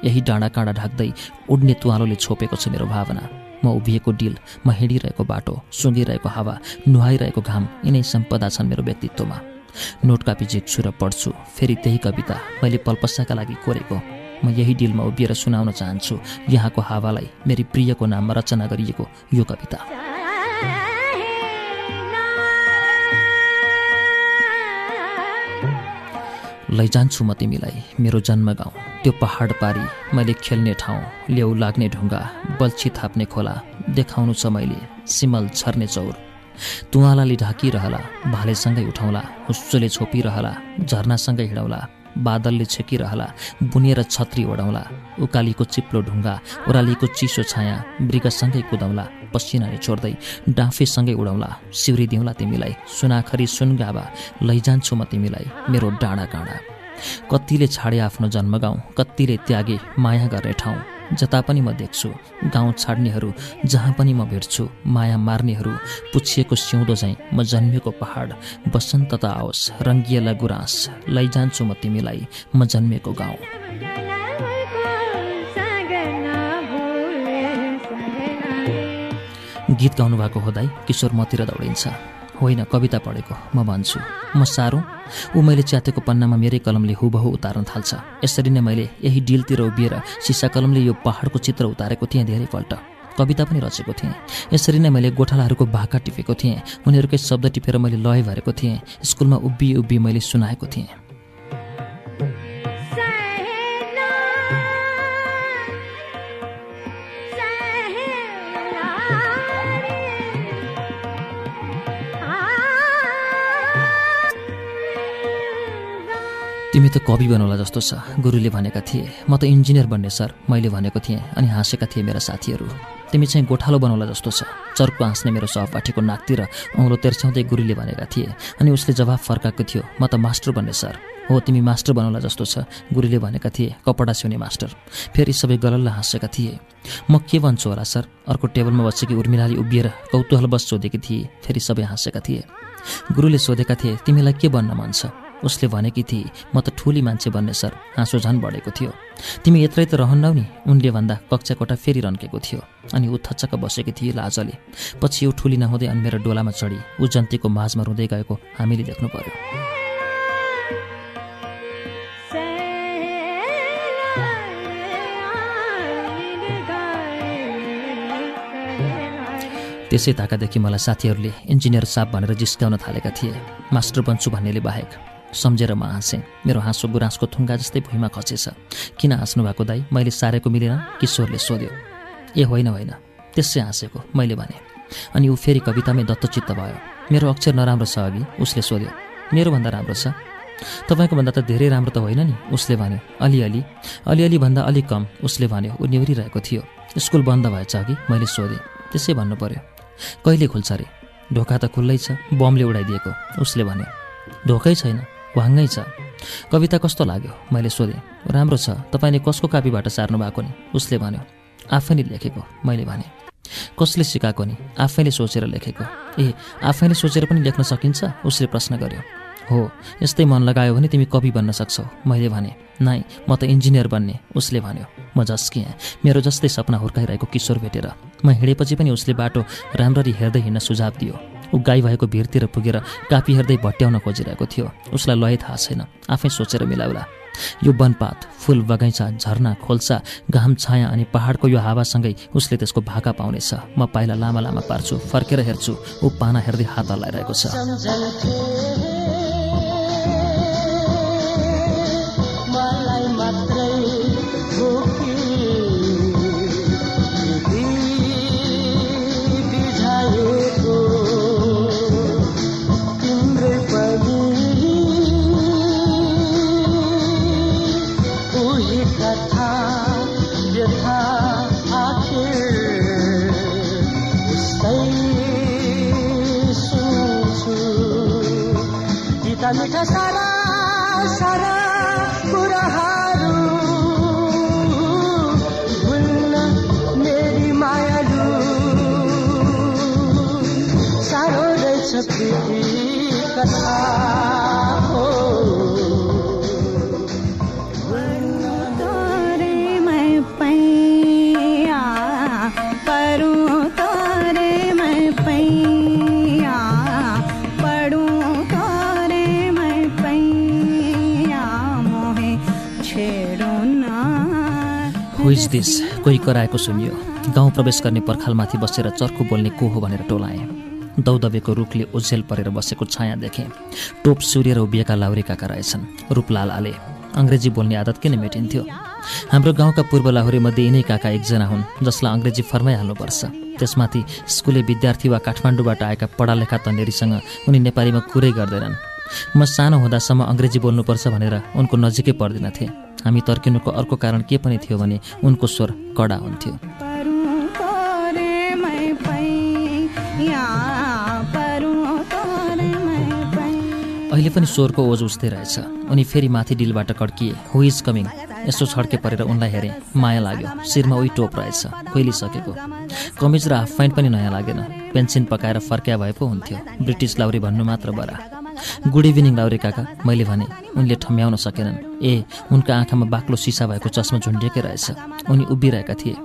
यही डाँडा काँडा ढाक्दै उड्ने तुवालोले छोपेको छ मेरो भावना। म उभिएको डिल म हिँडिरहेको बाटो सुँगिरहेको हावा नुहाइरहेको घाम यिनै सम्पदा छन् मेरो व्यक्तित्वमा। नोट कापी झिक्छु र पढ्छु फेरि त्यही कविता मैले पल्पसाका लागि कोरेको। म यही डिलमा उभिएर सुनाउन चाहन्छु यहाँको हावालाई मेरी प्रियको नाममा रचना गरिएको यो कविता। लैजान्छु म तिमीलाई मेरो जन्म गाउँ त्यो पहाड पारी मैले खेल्ने ठाउँ ल्याउ लाग्ने ढुङ्गा बल्छी थाप्ने खोला देखाउनु छ मैले सिमल छर्ने चौर। तुवालाले ढाकिरहला भालेसँगै उठाउला हुस्सोले छोपिरहला झर्नासँगै हिँडाउला बादलले छेकिरहला बुनेर छत्री ओढाउला उकालीको चिप्लो ढुङ्गा ओह्रालीको चिसो छाया मृगसँगै कुदाउला पसिनाले छोड्दै डाँफेसँगै उडाउला सिउरी दिउँला तिमीलाई सुनाखरी सुनगाबा लैजान्छु म तिमीलाई मेरो डाँडा काँडा कतिले छाडे आफ्नो जन्मगाउँ कतिले त्यागे माया गर्ने ठाउँ। जता पनि म देख्छु गाउँ छाड्नेहरू जहाँ पनि म भेट्छु माया मार्नेहरू पुछिएको सिउँदो झैँ म जन्मेको पहाड बसन्त त आओस् रङ्गिएला गुराँस लैजान्छु म तिमीलाई म जन्मेको गाउँ। गीत गाउनुभएको हुँदै किशोर मतिर दौडिन्छ। होइन कविता पढेको म भन्छु म साह्रो ऊ मैले च्यातेको पन्नामा मेरै कलमले हुबहु उतार्न थाल्छ। यसरी नै मैले यही डिलतिर उभिएर सिसा कलमले यो पहाडको चित्र उतारेको थिएँ धेरैपल्ट कविता पनि रचेको थिएँ। यसरी नै मैले गोठालाहरूको भाका टिपेको थिएँ। उनीहरूकै शब्द टिपेर मैले लय भरेको थिएँ। स्कुलमा उभि उभि मैले सुनाएको थिएँ। तिमी त कवि बनौला जस्तो छ। गुरुले भनेका थिए म त इन्जिनियर बन्ने सर मैले भनेको थिएँ अनि हाँसेका थिए मेरा साथीहरू। तिमी चाहिँ गोठालो बनाउला जस्तो छ। चर्को हाँस्ने मेरो सहपाठीको नाकतिर औँलो तेर्स्याउँदै गुरुले भनेका थिए अनि उसले जवाफ फर्काएको थियो म त मास्टर बन्ने सर। हो तिमी मास्टर बनाउला जस्तो छ गुरुले भनेका थिए कपडा सिउने मास्टर। फेरि सबै गलल्ल हाँसेका थिए। म के भन्छु होला सर? अर्को टेबलमा बसेकी उर्मिलाले उभिएर कौतूहलवश सोधेकी थिए फेरि सबै हाँसेका थिए। गुरुले सोधेका थिए तिमीलाई के बन्न मन छ? उसले भनेकी थिए म त ठुली मान्छे बन्ने सर। हाँसो झन् बढेको थियो। तिमी यत्रै त रहन्नौ नि? उनले भन्दा कक्षा कोठा फेरि रन्केको थियो अनि ऊ थच्चक्क बसेकी थिए लाजले। पछि ऊ ठुली नहुँदै अनि मेरो डोलामा चढी। ऊ जन्तीको माझमा रुँदै गएको हामीले देख्नु पर्यो। त्यसै ताकादेखि मलाई साथीहरूले इन्जिनियर साप भनेर जिस्काउन थालेका थिए। मास्टर बन्छु भन्नेले बाहेक। सम्झेर म हाँसेँ। मेरो हाँसो गुराँसको थुङ्गा जस्तै भुइँमा खसेछ। किन हाँस्नु भएको दाई? मैले सारेको मिलेन किशोरले सोध्यो। ए होइन होइन। त्यसै हाँसेको मैले भने। अनि ऊ फेरि कवितामै दत्तचित्त भयो। मेरो अक्षर नराम्रो छ अघि उसले सोध्यो। मेरोभन्दा राम्रो छ? तपाईँको भन्दा त धेरै राम्रो त होइन नि उसले भन्यो अलिअलि। अलिअलि भन्दा अलिक कम उसले भन्यो ऊ निहुरिरहेको थियो। स्कुल बन्द भएछ अघि मैले सोधेँ। त्यसै भन्नु पर्यो कहिले खुल्छ अरे ढोका त खुल्लै छ बमले उडाइदिएको। उसले भन्यो ढोकै छैन। वाङ्गै छ। कविता कस्तो लाग्यो? मैले सोधेँ। राम्रो छ। तपाईँले कसको कापीबाट सार्नु भएको नि? उसले भन्यो आफैले लेखेको। मैले भने कसले सिकाएको नि? आफैले सोचेर लेखेको। ए आफैले सोचेर पनि लेख्न सकिन्छ? उसले प्रश्न गर्यो हो यस्तै मन लगायो भने तिमी कवि बन्न सक्छौ। मैले भने नाइ म त इन्जिनियर बन्ने। उसले भन्यो म झस्किएँ मेरो जस्तै सपना हुर्काइरहेको किशोर भेटेर। म हिँडेपछि पनि उसले बाटो राम्ररी हेर्दै हिँड्न सुझाव दियो। ऊ गाई भएको भिरतिर पुगेर कापी हेर्दै भट्याउन खोजिरहेको थियो। उसलाई लय थाहा छैन। आफै सोचेर मिलाउला। यो वनपात फुल बगैँचा झरना खोल्सा घाम छाया अनि पहाडको यो हावासँगै उसले त्यसको भाका पाउनेछ। म पाइला लामा लामा पार्छु फर्केर हेर्छु। ऊ पाना हेर्दै हात हल्लाइरहेको छ। मिठा सारा सारा कुराहरू भुल्न मेरी मायालु। साह्रो रहेछ हुइज दिस कोही कराएको सुनियो। गाउँ प्रवेश गर्ने पर्खालमाथि बसेर चर्को बोल्ने को हो भनेर टोलाएँ। दौदबेको रुखले ओझेल परेर बसेको छाया देखेँ। टोप सूर्य र उभिएका लाउरी काका रहेछन्। रूपलाल आले अङ्ग्रेजी बोल्ने आदत किन मेटिन्थ्यो? हाम्रो गाउँका पूर्व लाहुरेमध्ये यिनै काका एकजना हुन् जसलाई अङ्ग्रेजी फर्माइहाल्नुपर्छ। त्यसमाथि स्कुले विद्यार्थी वा काठमाडौँबाट आएका पढालेखा तन्नेरीसँग उनी नेपालीमा कुरै गर्दैनन्। म सानो हुँदासम्म अङ्ग्रेजी बोल्नुपर्छ भनेर उनको नजिकै पर्दिनथे हामी तर्किनुको अर्को कारण के पनि थियो भने उनको स्वर कडा हुन्थ्यो। अहिले पनि स्वरको ओज उस्तै रहेछ। उनी फेरि माथि डिलबाट कड्किए हु इज कमिङ यसो छड्के परेर उनलाई हेरेँ माया लाग्यो। शिरमा उही टोप रहेछ खोइलिसकेको। कमिज र हाफ प्यान्ट पनि नयाँ लागेन। पेन्सिन पकाएर फर्क्या भए पो हुन्थ्यो। ब्रिटिस लाउरी भन्नु मात्र बरा। गुड इभिनिङ लाउरे काका। मैले भने उनले ठम्याउन सकेनन्। ए उनका आँखामा बाक्लो सिसा भएको चस्मा झुन्डिएकै रहेछ। उनी उभिरहेका थिए।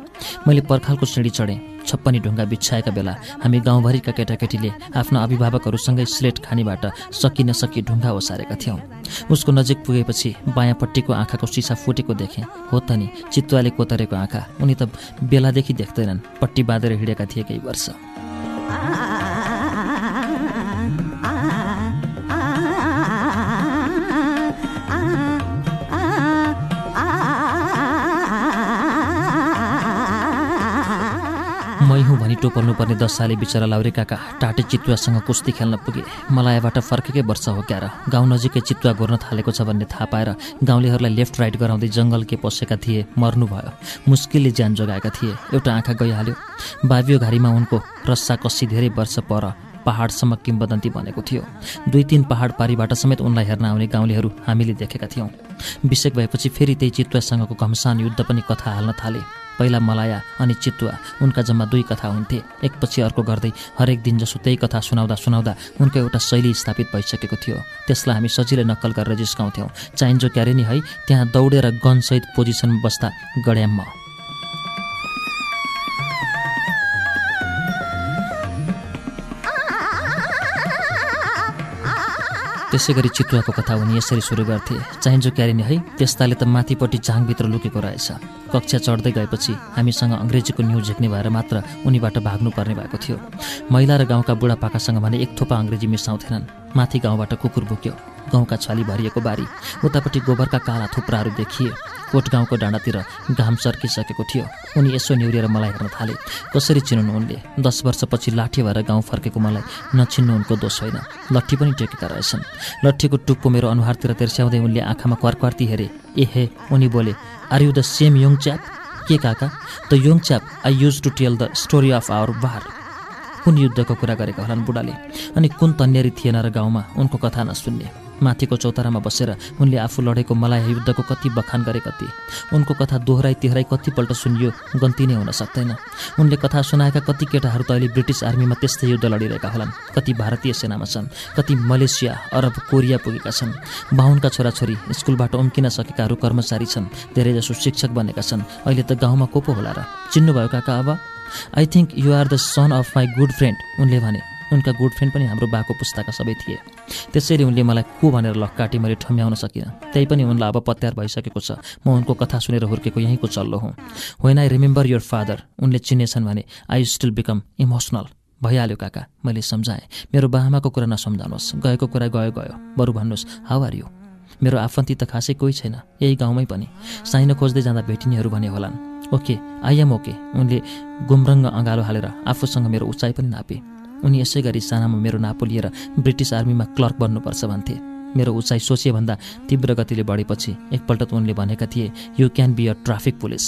मैले पर्खालको सिँढी चढेँ। छप्पनी ढुङ्गा बिछ्याएका बेला हामी गाउँभरिका केटाकेटीले आफ्ना अभिभावकहरूसँगै स्लेट खानीबाट सकि नसकी ढुङ्गा ओसारेका थियौँ। उसको नजिक पुगेपछि बायाँपट्टिको आँखाको सिसा फुटेको देखेँ। हो त नि चितुवाले कोतरेको आँखा। उनी त बेलादेखि देख्दैनन्। पट्टी बाँधेर हिँडेका थिए केही वर्ष। इटो पर्नुपर्ने दस साले बिचरा लाउरे काका टाटे चितुवासँग कुस्ती खेल्न पुगे। मलायाबाट फर्केकै वर्ष हो क्यार। गाउँ नजिकै चितुवा गोर्न थालेको छ भन्ने थाहा पाएर गाउँलेहरूलाई लेफ्ट राइट गराउँदै जङ्गल के पसेका थिए मर्नुभयो मुस्किलले ज्यान जोगाएका थिए। एउटा आँखा गइहाल्यो। बाबियो घारीमा उनको रस्सा कसी धेरै वर्ष पर पहाडसम्म किम्बदन्ती बनेको थियो। दुई तिन पहाड पारीबाट समेत उनलाई हेर्न आउने गाउँलेहरू हामीले देखेका थियौँ। विषेक भएपछि फेरि त्यही चितुवासँगको घमसान युद्ध पनि कथा हाल्न थाले। पहिला मलाया अनि चितुवा उनका जम्मा दुई कथा हुन्थे। एकपछि अर्को गर्दै हरेक दिन जसो त्यही कथा सुनाउँदा सुनाउँदा उनको एउटा शैली स्थापित भइसकेको थियो। त्यसलाई हामी सजिलै नक्कल गरेर जिस्काउँथ्यौँ। चाहिन्छ क्यारे नि है त्यहाँ दौडेर गनसहित पोजिसनमा बस्दा गड्याम्म त्यसै गरी चितुवाको कथा उनी यसरी सुरु गर्थे। चाहिन्छ क्यारिने है त्यस्ताले त माथिपट्टि झाङभित्र लुकेको रहेछ। कक्षा चढ्दै गएपछि हामीसँग अङ्ग्रेजीको न्युज झेक्ने भएर मात्र उनीबाट भाग्नुपर्ने भएको थियो। महिला र गाउँका बुढापाकासँग भने एक थोपा अङ्ग्रेजी मिसाउँथेनन्। माथि गाउँबाट कुकुर बोक्यो। गाउँका छाली भरिएको बारी। उतापट्टि गोबरका काला थुप्राहरू देखिए। कोट गाउँको डाँडातिर घाम सर्किसकेको थियो। उनी यसो निहुरेर मलाई हेर्न थाले। कसरी चिन्नु उनले? दस वर्षपछि लाठी भएर गाउँ फर्केको मलाई नचिन्नु उनको दोष होइन। लट्ठी पनि टेकेका रहेछन्। लट्ठीको टुप्पो मेरो अनुहारतिर तेर्स्याउँदै उनले आँखामा क्वारक्वार्ती हेरे। ए हे उनी बोले are you the same young chap के काका? The young chap I used to tell the story of our bar कुन युद्धको कुरा गरेका होलान् बुढाले। अनि कुन तन्यारी थिएन र गाउँमा उनको कथा नसुन्ने। माथिको चौतारामा बसेर उनले आफू लडेको मलाई युद्धको कति बखान गरे कति। उनको कथा दोहोऱ्याइ तेह्राइ कतिपल्ट सुनियो गन्ती नै हुन सक्दैन। उनले कथा सुनाएका कति केटाहरू त अहिले ब्रिटिस आर्मीमा त्यस्तै युद्ध लडिरहेका होलान्। कति भारतीय सेनामा छन् कति मलेसिया अरब कोरिया पुगेका छन्। बाहुनका छोराछोरी स्कुलबाट उम्किन सकेकाहरू कर्मचारी छन् धेरैजसो शिक्षक बनेका छन्। अहिले त गाउँमा को पो होला र? चिन्नुभयो काका अब? I think you are the son of my good friend उनले भने। उनका गुड फ्रेन्ड पनि हाम्रो बाको पुस्ताका सबै थिए। त्यसैले उनले मलाई को भनेर लक्काटी मैले ठम्याउन सकिनँ। त्यही पनि उनलाई अब पत्यार भइसकेको छ। म उनको कथा सुनेर हुर्केको यहीँको चल्लो हुँ। होइन आई रिमेम्बर योर फादर उनले चिनेछन् भने आई स्टिल बिकम इमोसनल भइहाल्यो काका मैले सम्झाएँ। मेरो बाआमाको कुरा नसम्झाउनुहोस्। गएको कुरा गयो गयो। बरु भन्नुहोस् हाउ आर यु मेरो आफन्ती त खासै कोही छैन। यही गाउँमै पनि। साइनो खोज्दै जाँदा भेटिनेहरू भने होलान्। ओके आई एम ओके उनले गुमरङ्ग अँगालो हालेर आफूसँग मेरो उचाइ पनि नापे। उनी यसै गरी सानामा मेरो नापो लिएर ब्रिटिस आर्मीमा क्लर्क बन्नुपर्छ भन्थे। मेरो उचाइ सोचेभन्दा तीव्र गतिले बढेपछि एकपल्ट उनले भनेका थिए you can be a traffic police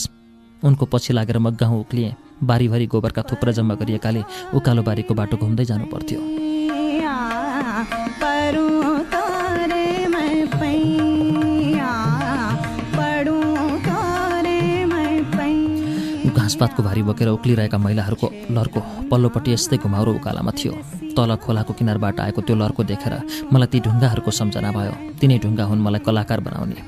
उनको पछि लागेर म गाउँ उक्लिएँ। बारीभरि गोबरका थुप्रा जम्मा गरिएकाले उकालो बारीको बाटो घुम्दै जानु घाँसपातको भारी बोकेर उक्लिरहेका महिलाहरूको लर्को पल्लोपट्टि यस्तै घुमाउरो उकालामा थियो। तल खोलाको किनारबाट आएको त्यो लर्को देखेर मलाई ती ढुङ्गाहरूको सम्झना भयो। तिनै ढुङ्गा हुन् मलाई कलाकार बनाउने।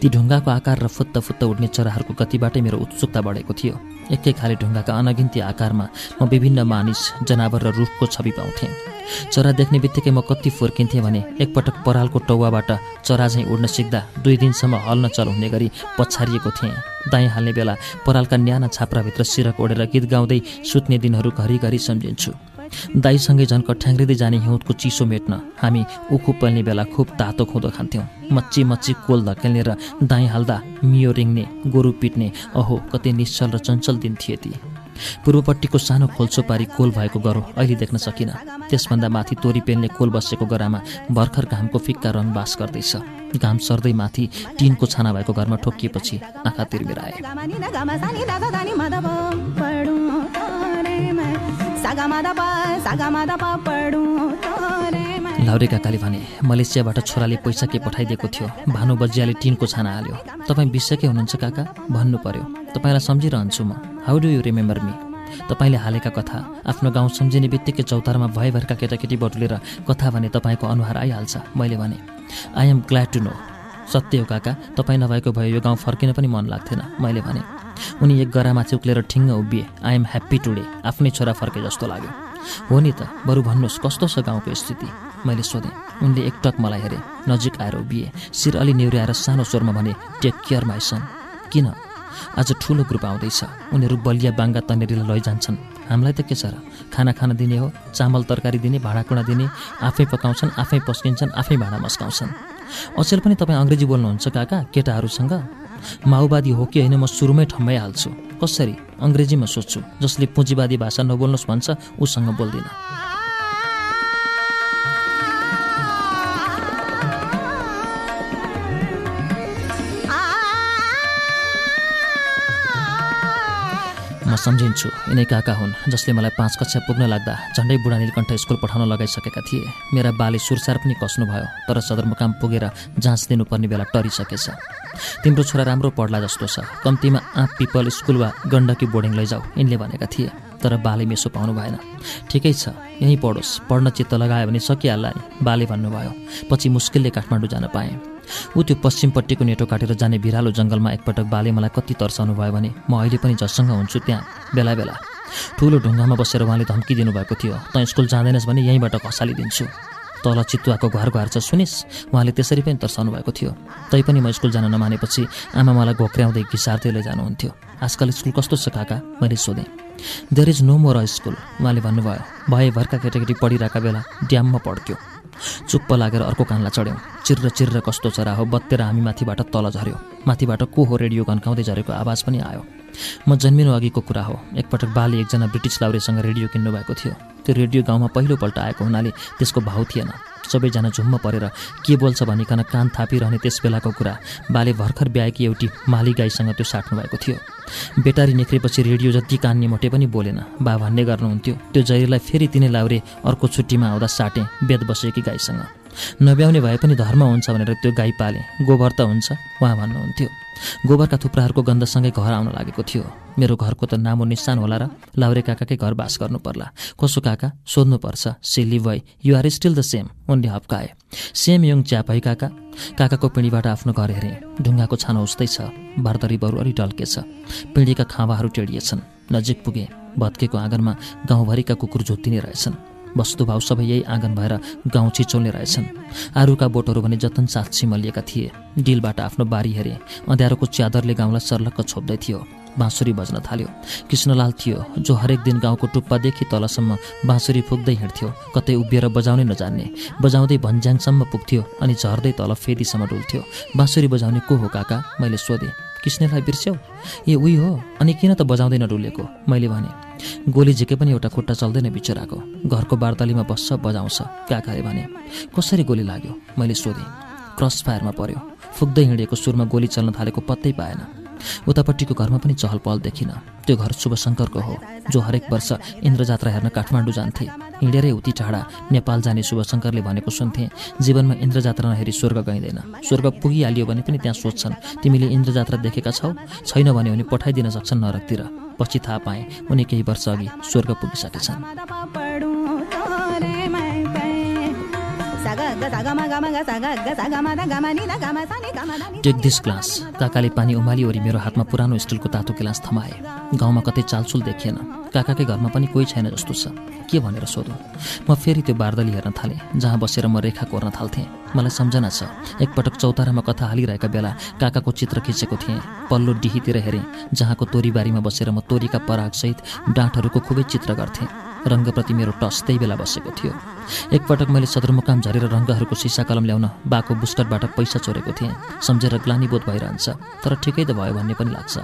ती ढुङ्गाको आकार र फुत्त फुत्त उड्ने चराहरूको गतिबाटै मेरो उत्सुकता बढेको थियो। एकै खाले ढुङ्गाका अनगिन्ती आकारमा म विभिन्न मानिस जनावर र रुखको छवि पाउँथेँ। चरा देख्ने बित्तिकै म कति फुर्किन्थेँ भने एकपटक परालको टौवाबाट चरा झैँ उड्न सिक्दा दुई दिनसम्म हल्न चल हुने गरी पछारिएको थिएँ। दाइँ हाल्ने बेला परालका न्याना छाप्राभित्र सिरक ओढेर गीत गाउँदै सुत्ने दिनहरू घरिघरि सम्झिन्छु। दाईसँगै झन् कठ्याङ्ग्रिँदै जाने हिउँदको चिसो मेट्न हामी उखु पल्ने बेला खुब तातो खुँदो खान्थ्यौँ। मच्ची मच्ची कोल धकेल्ने र दाइँ हाल्दा मियो रिङ्ने गोरु पिट्ने अहो कति निश्चल र चञ्चल दिन थिए ती। पूर्वपट्टिको सानो खोल्चो पारी कोल भएको गरो अहिले देख्न सकिनँ। त्यसभन्दा माथि तोरी पेल्ने कोल बसेको गरामा भर्खर घामको फिक्का रङ बास गर्दैछ। घाम सर्दै माथि टिनको छाना भएको घरमा ठोकिएपछि आँखा तिर्मिराए। लाउरे काकाले भने मलेसियाबाट छोराले पैसा के पठाइदिएको थियो? भानु बजियाले टिनको छाना हाल्यो। तपाईँ बिसकै हुनुहुन्छ काका भन्नु पर्यो तपाईँलाई सम्झिरहन्छु म। How do you remember me तपाईँले हालेका कथा आफ्नो गाउँ सम्झिने बित्तिकै चौतारामा भयभरका केटाकेटी बटुलेर कथा भने तपाईँको अनुहार आइहाल्छ मैले भने। I am glad to know सत्य हो काका तपाईँ नभएको भए यो गाउँ फर्किन पनि मन लाग्थेन मैले भने। उनी एक गरामाथि उक्लेर ठिङ्ग उभिए। आई एम ह्याप्पी टुडे आफ्नै छोरा फर्के जस्तो लाग्यो। हो नि त बरु भन्नुहोस् कस्तो छ गाउँको स्थिति? मैले सोधेँ। उनले एकटक मलाई हेरे नजिक आएर उभिए। शिर अलि नेउरी सानो स्वरमा भने टेक केयर माई सन किन? आज ठुलो ग्रुप आउँदैछ। उनीहरू बलिया बाङ्गा तनेरीलाई लैजान्छन्। हामीलाई त के छ र? खाना खान दिने हो चामल तरकारी दिने भाँडाकुँडा दिने आफै पकाउँछन् आफै पस्किन्छन् आफै भाँडा मस्काउँछन्। अचेल पनि तपाईँ अङ्ग्रेजी बोल्नुहुन्छ काका केटाहरूसँग? माओवादी हो कि होइन म सुरुमै ठम्बाइहाल्छु कसरी? अङ्ग्रेजीमा सोध्छु। जसले पुँजीवादी भाषा नबोल्नुहोस् भन्छ उसँग बोल्दिनँ। म सम्झिन्छु। यिनै काका हुन् जसले मलाई पाँच कक्षा पुग्न लाग्दा झन्डै बुढा नीलकण्ठ स्कुल पठाउन लगाइसकेका थिए। मेरा बाले सुरसार पनि कस्नुभयो तर सदरमुकाम पुगेर जाँच दिनुपर्ने बेला टरिसकेछ। तिम्रो छोरा राम्रो पढ्ला जस्तो छ। कम्तीमा आँप पिपल स्कुल वा गण्डकी बोर्डिङ लैजाऊ यिनले भनेका थिए। तर बाले मेसो पाउनु भएन। ठिकै छ यहीँ पढोस्। पढ्न चित्त लगायो भने सकिहाल्ला नि बाले भन्नुभयो। पछि मुस्किलले काठमाडौँ जान पाएँ। ऊ त्यो पश्चिमपट्टिको नेटो काटेर जाने भिरालो जङ्गलमा एकपटक बाले मलाई कति तर्साउनु भयो भने म अहिले पनि जससँग हुन्छु त्यहाँ बेला बेला। ठुलो ढुङ्गामा बसेर उहाँले धम्की दिनुभएको थियो तँ स्कुल जाँदैनस् भने यहीँबाट खसालिदिन्छु तल चितुवाको घर घर छ सुनिस्? उहाँले त्यसरी पनि तर्साउनु भएको थियो। तैपनि म स्कुल जान नमानेपछि आमा मलाई घोक्र्याउँदै घिसार्दै लैजानुहुन्थ्यो आजकल स्कुल कस्तो छ काका? मैले सोधेँ। There is no more school उहाँले भन्नुभयो। भए भरका केटाकेटी पढिरहेका बेला ड्याममा पढ्थ्यो। चुप्प लागेर अर्को कानलाई चढ्यौँ। चिर्र चिर्र कस्तो चरा हो बत्तेर हामी माथिबाट तल झऱ्यो। माथिबाट को हो रेडियो घन्काउँदै झरेको आवाज पनि आयो। म जन्मिनु अघिको कुरा हो। एकपटक बाले एकजना ब्रिटिस लाउरेसँग रेडियो किन्नुभएको थियो। त्यो रेडियो गाउँमा पहिलोपल्ट आएको हुनाले त्यसको भाउ थिएन। सबैजना झुम्म परेर के बोल्छ भनिकन कान थापिरहने त्यस बेलाको कुरा बाले भर्खर ब्याएकी एउटी माली गाईसँग त्यो साट्नु भएको थियो। बेटारी निक्रेपछि रेडियो जति कान निमोटे पनि बोलेन। बा भन्ने गर्नुहुन्थ्यो। त्यो जहिरलाई फेरि तिनै लाउरे अर्को छुट्टीमा आउँदा साटेँ बेद बसेकी गाईसँग। नब्याउने भए पनि धर्म हुन्छ भनेर त्यो गाई पाले। गोबर त हुन्छ उहाँ भन्नुहुन्थ्यो। गोबरका थुप्राहरूको गन्धसँगै घर आउन लागेको थियो। मेरो घरको त नामो निशान होला र लाउरे काकाकै घर बास गर्नु पर्ला। कसो काका सोध्नुपर्छ। सिल्ली भई युआर स्टिल द सेम उनले हप्काए। सेम यङ च्याप काका। काकाको पिँढीबाट आफ्नो घर हेरेँ। ढुङ्गाको छानो उस्तै छ। बारदरी बरु टल्के छ। पिँढीका खाँबाहरू टेडिएछन्। नजिक पुगे। भत्केको आँगनमा गाउँभरिका कुकुर झुत्तिने रहेछन्। वस्तुभाव सबै यही आँगन भएर गाउँ छिचोल्ने रहेछन्। आरुका बोटहरू भने जतन साथ सिमलिएका थिए डिलबाट आफ्नो बारी हेरे अँध्यारोको च्यादरले गाउँलाई सर्लक्क छोप्दै थियो। बाँसुरी बज्न थाल्यो। कृष्णलाल थियो जो हरेक दिन गाउँको टुप्पादेखि तलसम्म बाँसुरी फुक्दै हिँड्थ्यो कतै उभिएर बजाउनै नजान्ने। बजाउँदै भन्ज्याङसम्म पुग्थ्यो अनि झर्दै तल फेदीसम्म डुल्थ्यो। बाँसुरी बजाउने को हो काका? मैले सोधेँ। कृष्णलाई बिर्स्यौ? ए उही हो। अनि किन त बजाउँदैन डुलेको? मैले भने गोली झिके पनि एउटा खुट्टा चल्दैन बिचराको। घरको बार्तालीमा बस्छ बजाउँछ। काकाले भने कसरी गोली लाग्यो? मैले सोधेँ। क्रस फायरमा पर्यो। फुक्दै हिँडेको सुरमा गोली चल्न थालेको पत्तै पाएन। उतापट्टिको घरमा पनि चहल पहल देखिन। त्यो घर शुभशङ्करको हो जो हरेक वर्ष इन्द्रजात्रा हेर्न काठमाडौँ जान्थे। हिँडेरै उति टाढा नेपाल जाने शुभशङ्करले भनेको सुन्थे जीवनमा इन्द्रजात्रा नहेरी स्वर्ग गइँदैन। स्वर्ग पुगिहालियो भने पनि त्यहाँ सोध्छन् तिमीले इन्द्रजात्रा देखेका छौ? छैन भने उनी पठाइदिन सक्छन् नरकतिर। पछि थाहा पाएँ उनी केही वर्ष अघि स्वर्ग पुगिसकेछन्। टेक दिस ग्लास काकाले पानी उमाली ओरी मेरो हातमा पुरानो स्टिलको तातो गिलास थमाए। गाउँमा कतै चालचुल देखिएन। काकाकै घरमा पनि कोही छैन जस्तो छ। के भनेर सोधौँ? म फेरि त्यो बारदली हेर्न थालेँ जहाँ बसेर म रेखा कोर्न थाल्थेँ। मलाई सम्झना छ एकपटक चौतारामा कथा हालिरहेका बेला काकाको चित्र खिचेको थिएँ। पल्लो डिहीतिर हेरेँ जहाँको तोरीबारीमा बसेर म तोरीका परागसहित डाँठहरूको खुबै चित्र गर्थेँ। रङ्गप्रति मेरो टस त्यही बेला बसेको थियो। एकपटक मैले सदरमुकाम झरेर रङ्गहरूको सिसा कलम ल्याउन बाको बुस्टरबाट पैसा चोरेको थिएँ। सम्झेर ग्लानीबोध भइरहन्छ तर ठिकै त भयो भन्ने पनि लाग्छ।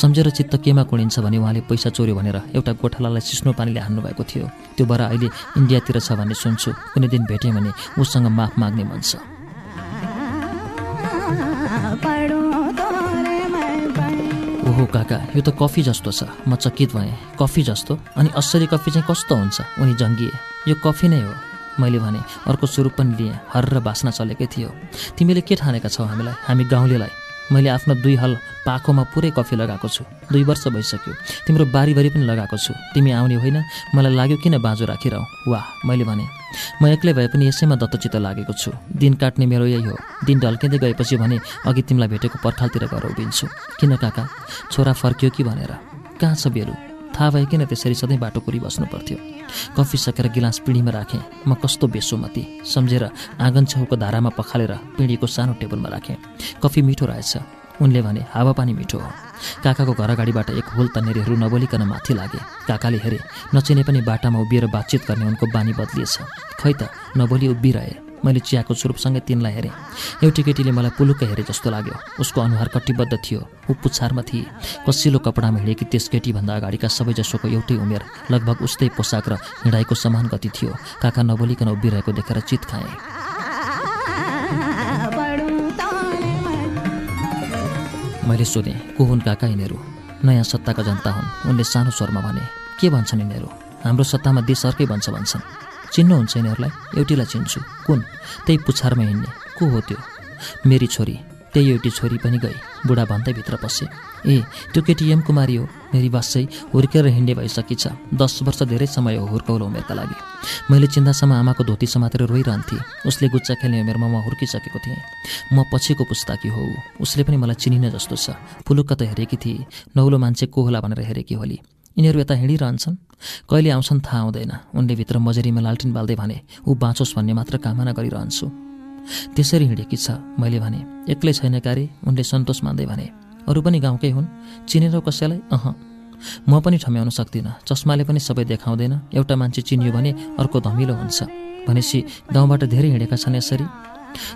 सम्झेर चित्त केमा कुणिन्छ भने उहाँले पैसा चोर्यो भनेर एउटा गोठालालाई सिस्नो पानीले हान्नुभएको थियो। त्यो बरा अहिले इन्डियातिर छ भन्ने सुन्छु कुनै दिन भेटेँ भने उसँग माफ माग्ने मन छ। ओहो काका यो त कफी जस्तो छ। म चकित भएँ। कफी जस्तो? अनि असली कफी चाहिँ कस्तो हुन्छ? उनी जङ्गिए। यो कफी नै हो मैले भने। अर्को स्वरूप पनि लिएँ। हर्र बास्ना चलेकै थियो। तिमीले के ठानेका छौ हामीलाई? हामी गाउँलेलाई। मैले आफ्नो दुई हल पाखोमा पुरै कफी लगाएको छु। दुई वर्ष भइसक्यो। तिम्रो बारीभरि पनि लगाएको छु। तिमी आउने होइन। मलाई लाग्यो किन बाँझो राखिरह? वाह मैले भने। म एक्लै भए पनि यसैमा दत्तचित्त लागेको छु। दिन काट्ने मेरो यही हो। दिन ढल्किँदै गएपछि भने अघि तिमीलाई भेटेको पर्खालतिर गएर उभिन्छु। किन काका? छोरा फर्क्यो कि भनेर। कहाँ छ बेलु? थाहा भयो किन त्यसरी सधैँ बाटो कुरी बस्नु पर्थ्यो? कफी सकेर गिलास पिँढीमा राखेँ। म कस्तो बेसोमती? सम्झेर आँगन छेउको धारामा पखालेर पिँढीको सानो टेबलमा राखेँ। कफी मिठो रहेछ। उनले भने हावापानी मिठो हो काकाको घर अगाडिबाट एक होल तन्नेरीहरू नबोलिकन माथि लागे। काकाले हेरे नचिने पनि बाटामा उभिएर बातचित गर्ने उनको बानी बदलिएछ। खै त नबोली उभिरहे। मैले चियाको चुरुपसँगै तिनलाई हेरेँ। एउटी केटीले मलाई पुलुक्क हेरे जस्तो लाग्यो। उसको अनुहार कटिबद्ध थियो। ऊ पुच्छारमा थिए कसिलो कपडामा हिँडेकी त्यस केटीभन्दा अगाडिका सबैजसोको एउटै उमेर लगभग उस्तै पोसाक र हिँडाइको समान गति थियो। काका नबोलिकन उभिरहेको देखेर चित खाएँ। मैले सोधेँ को हुन् काका यिनीहरू? नयाँ सत्ताका जनता हुन्। उनले सानो स्वरमा भने के भन्छन् यिनीहरू? हाम्रो सत्तामा देश अर्कै भन्छ भन्छन्। चिन्नुहुन्छ यिनीहरूलाई? एउटीलाई चिन्छु। कुन? त्यही पुछारमा हिँड्ने। को हो त्यो? मेरी छोरी। त्यही एउटी छोरी पनि गई। बुढा भन्दै भित्र पसे ए त्यो केटी एम कुमारी हो। मेरी बास हुर्केर हिँड्ने भइसकेछ दस वर्ष धेरै समय हो हुर्काउलो उमेरका लागि। मैले चिन्तासम्म आमाको धोती समातेर रोइरहन्थेँ। उसले गुच्चा खेल्ने उमेरमा म हुर्किसकेको थिएँ। म पछिको पुस्ताकी हो उसले पनि मलाई चिनिन जस्तो छ। फुलुक्क त हेरेकी थिए। नौलो मान्छे को होला भनेर हेरेकी होली। यिनीहरू यता हिँडिरहन्छन्। कहिले आउँछन् थाहा हुँदैन। उनले भित्र मजरीमा लालटिन बाल्दै भने ऊ बाँचोस् भन्ने मात्र कामना गरिरहन्छु। त्यसरी हिँडेकी छ। मैले भने एक्लै छैन कार्य उनले सन्तोष मान्दै भने अरू पनि गाउँकै हुन्। चिनेर कसैलाई? अह। म पनि ठम्याउन सक्दिनँ। चस्माले पनि सबै देखाउँदैन। एउटा मान्छे चिनियो भने अर्को धमिलो हुन्छ। भनेपछि गाउँबाट धेरै हिँडेका छन् यसरी।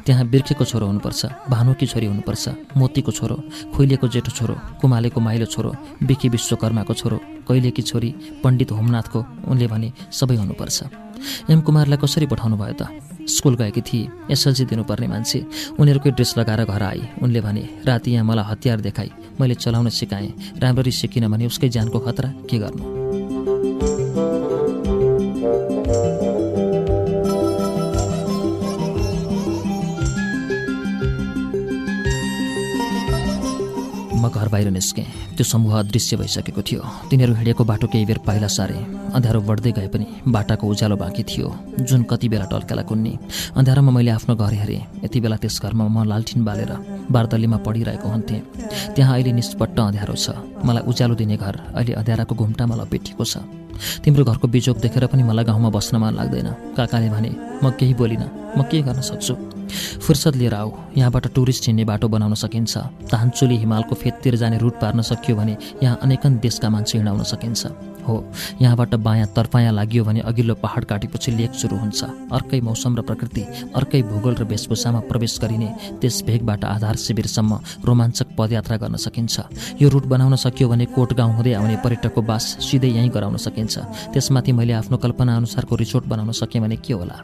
त्यहाँ बिर्खेको छोरो हुनुपर्छ भानुकी छोरी हुनुपर्छ मोतीको छोरो खुइलेको जेठो छोरो कुमालेको माइलो छोरो बिकी विश्वकर्माको छोरो कैलेकी छोरी पण्डित होमनाथको उनले भने सबै हुनुपर्छ। एम कुमारलाई कसरी पठाउनु भयो त? स्कुल गएकी थिए एसएलसी दिनुपर्ने मान्छे उनीहरूकै ड्रेस लगाएर घर आए। उनले भने राति यहाँ मलाई हतियार देखाए मैले चलाउन सिकाएँ राम्ररी सिकिनँ भने उसकै ज्यानको खतरा के गर्नु? म घर बाहिर निस्केँ। त्यो समूह अदृश्य भइसकेको थियो। तिनीहरू हिँडेको बाटो केही बेर पाइला सारे। अँध्यारो बढ्दै गए पनि बाटाको उज्यालो बाँकी थियो। जुन कति बेला टल्केला कुन्नी। अँध्यारोमा मैले आफ्नो घर हेरेँ। यति बेला त्यस घरमा म लालठिन बालेर बारदलीमा पढिरहेको हुन्थेँ। त्यहाँ अहिले निष्पट्ट अँध्यारो छ। मलाई उज्यालो दिने घर अहिले अँध्याराको घुम्टामा लपेटिएको छ। तिम्रो घरको बिजोग देखेर पनि मलाई गाउँमा बस्न मन लाग्दैन। काकाले भने म केही बोलिनँ। म के गर्न सक्छु? फुर्सद लिएर आऊ। यहाँबाट टुरिस्ट हिँड्ने बाटो बनाउन सकिन्छ। धानचुली हिमालको फेदतिर जाने रुट पार्न सकियो भने यहाँ अनेकन देशका मान्छे हिँडाउन सकिन्छ। हो यहाँबाट बायाँ तर्फायाँ लाग्यो भने अघिल्लो पहाड काटेपछि लेक सुरु हुन्छ। अर्कै मौसम र प्रकृति अर्कै भूगोल र वेशभूषामा प्रवेश गरिने त्यस भेगबाट आधार शिविरसम्म रोमाञ्चक पदयात्रा गर्न सकिन्छ। यो रुट बनाउन सकियो भने कोट गाउँ हुँदै आउने पर्यटकको बास सिधै यहीँ गराउन सकिन्छ। त्यसमाथि मैले आफ्नो कल्पना अनुसारको रिसोर्ट बनाउन सकेँ भने के होला?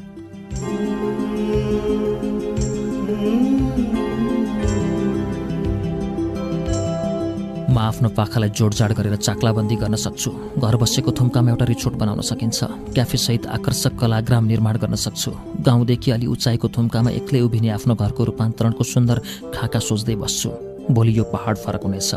म आफ्नो पाखालाई जोडजाड गरेर चाक्लाबन्दी गर्न सक्छु। घर बसेको थुम्कामा एउटा रिसोर्ट बनाउन सकिन्छ। क्याफेसहित आकर्षक कलाग्राम निर्माण गर्न सक्छु। गाउँदेखि अलि उचाइको थुम्कामा एक्लै उभिने आफ्नो घरको रूपान्तरणको सुन्दर खाका सोच्दै बस्छु। भोलि यो पहाड फर्कनेछ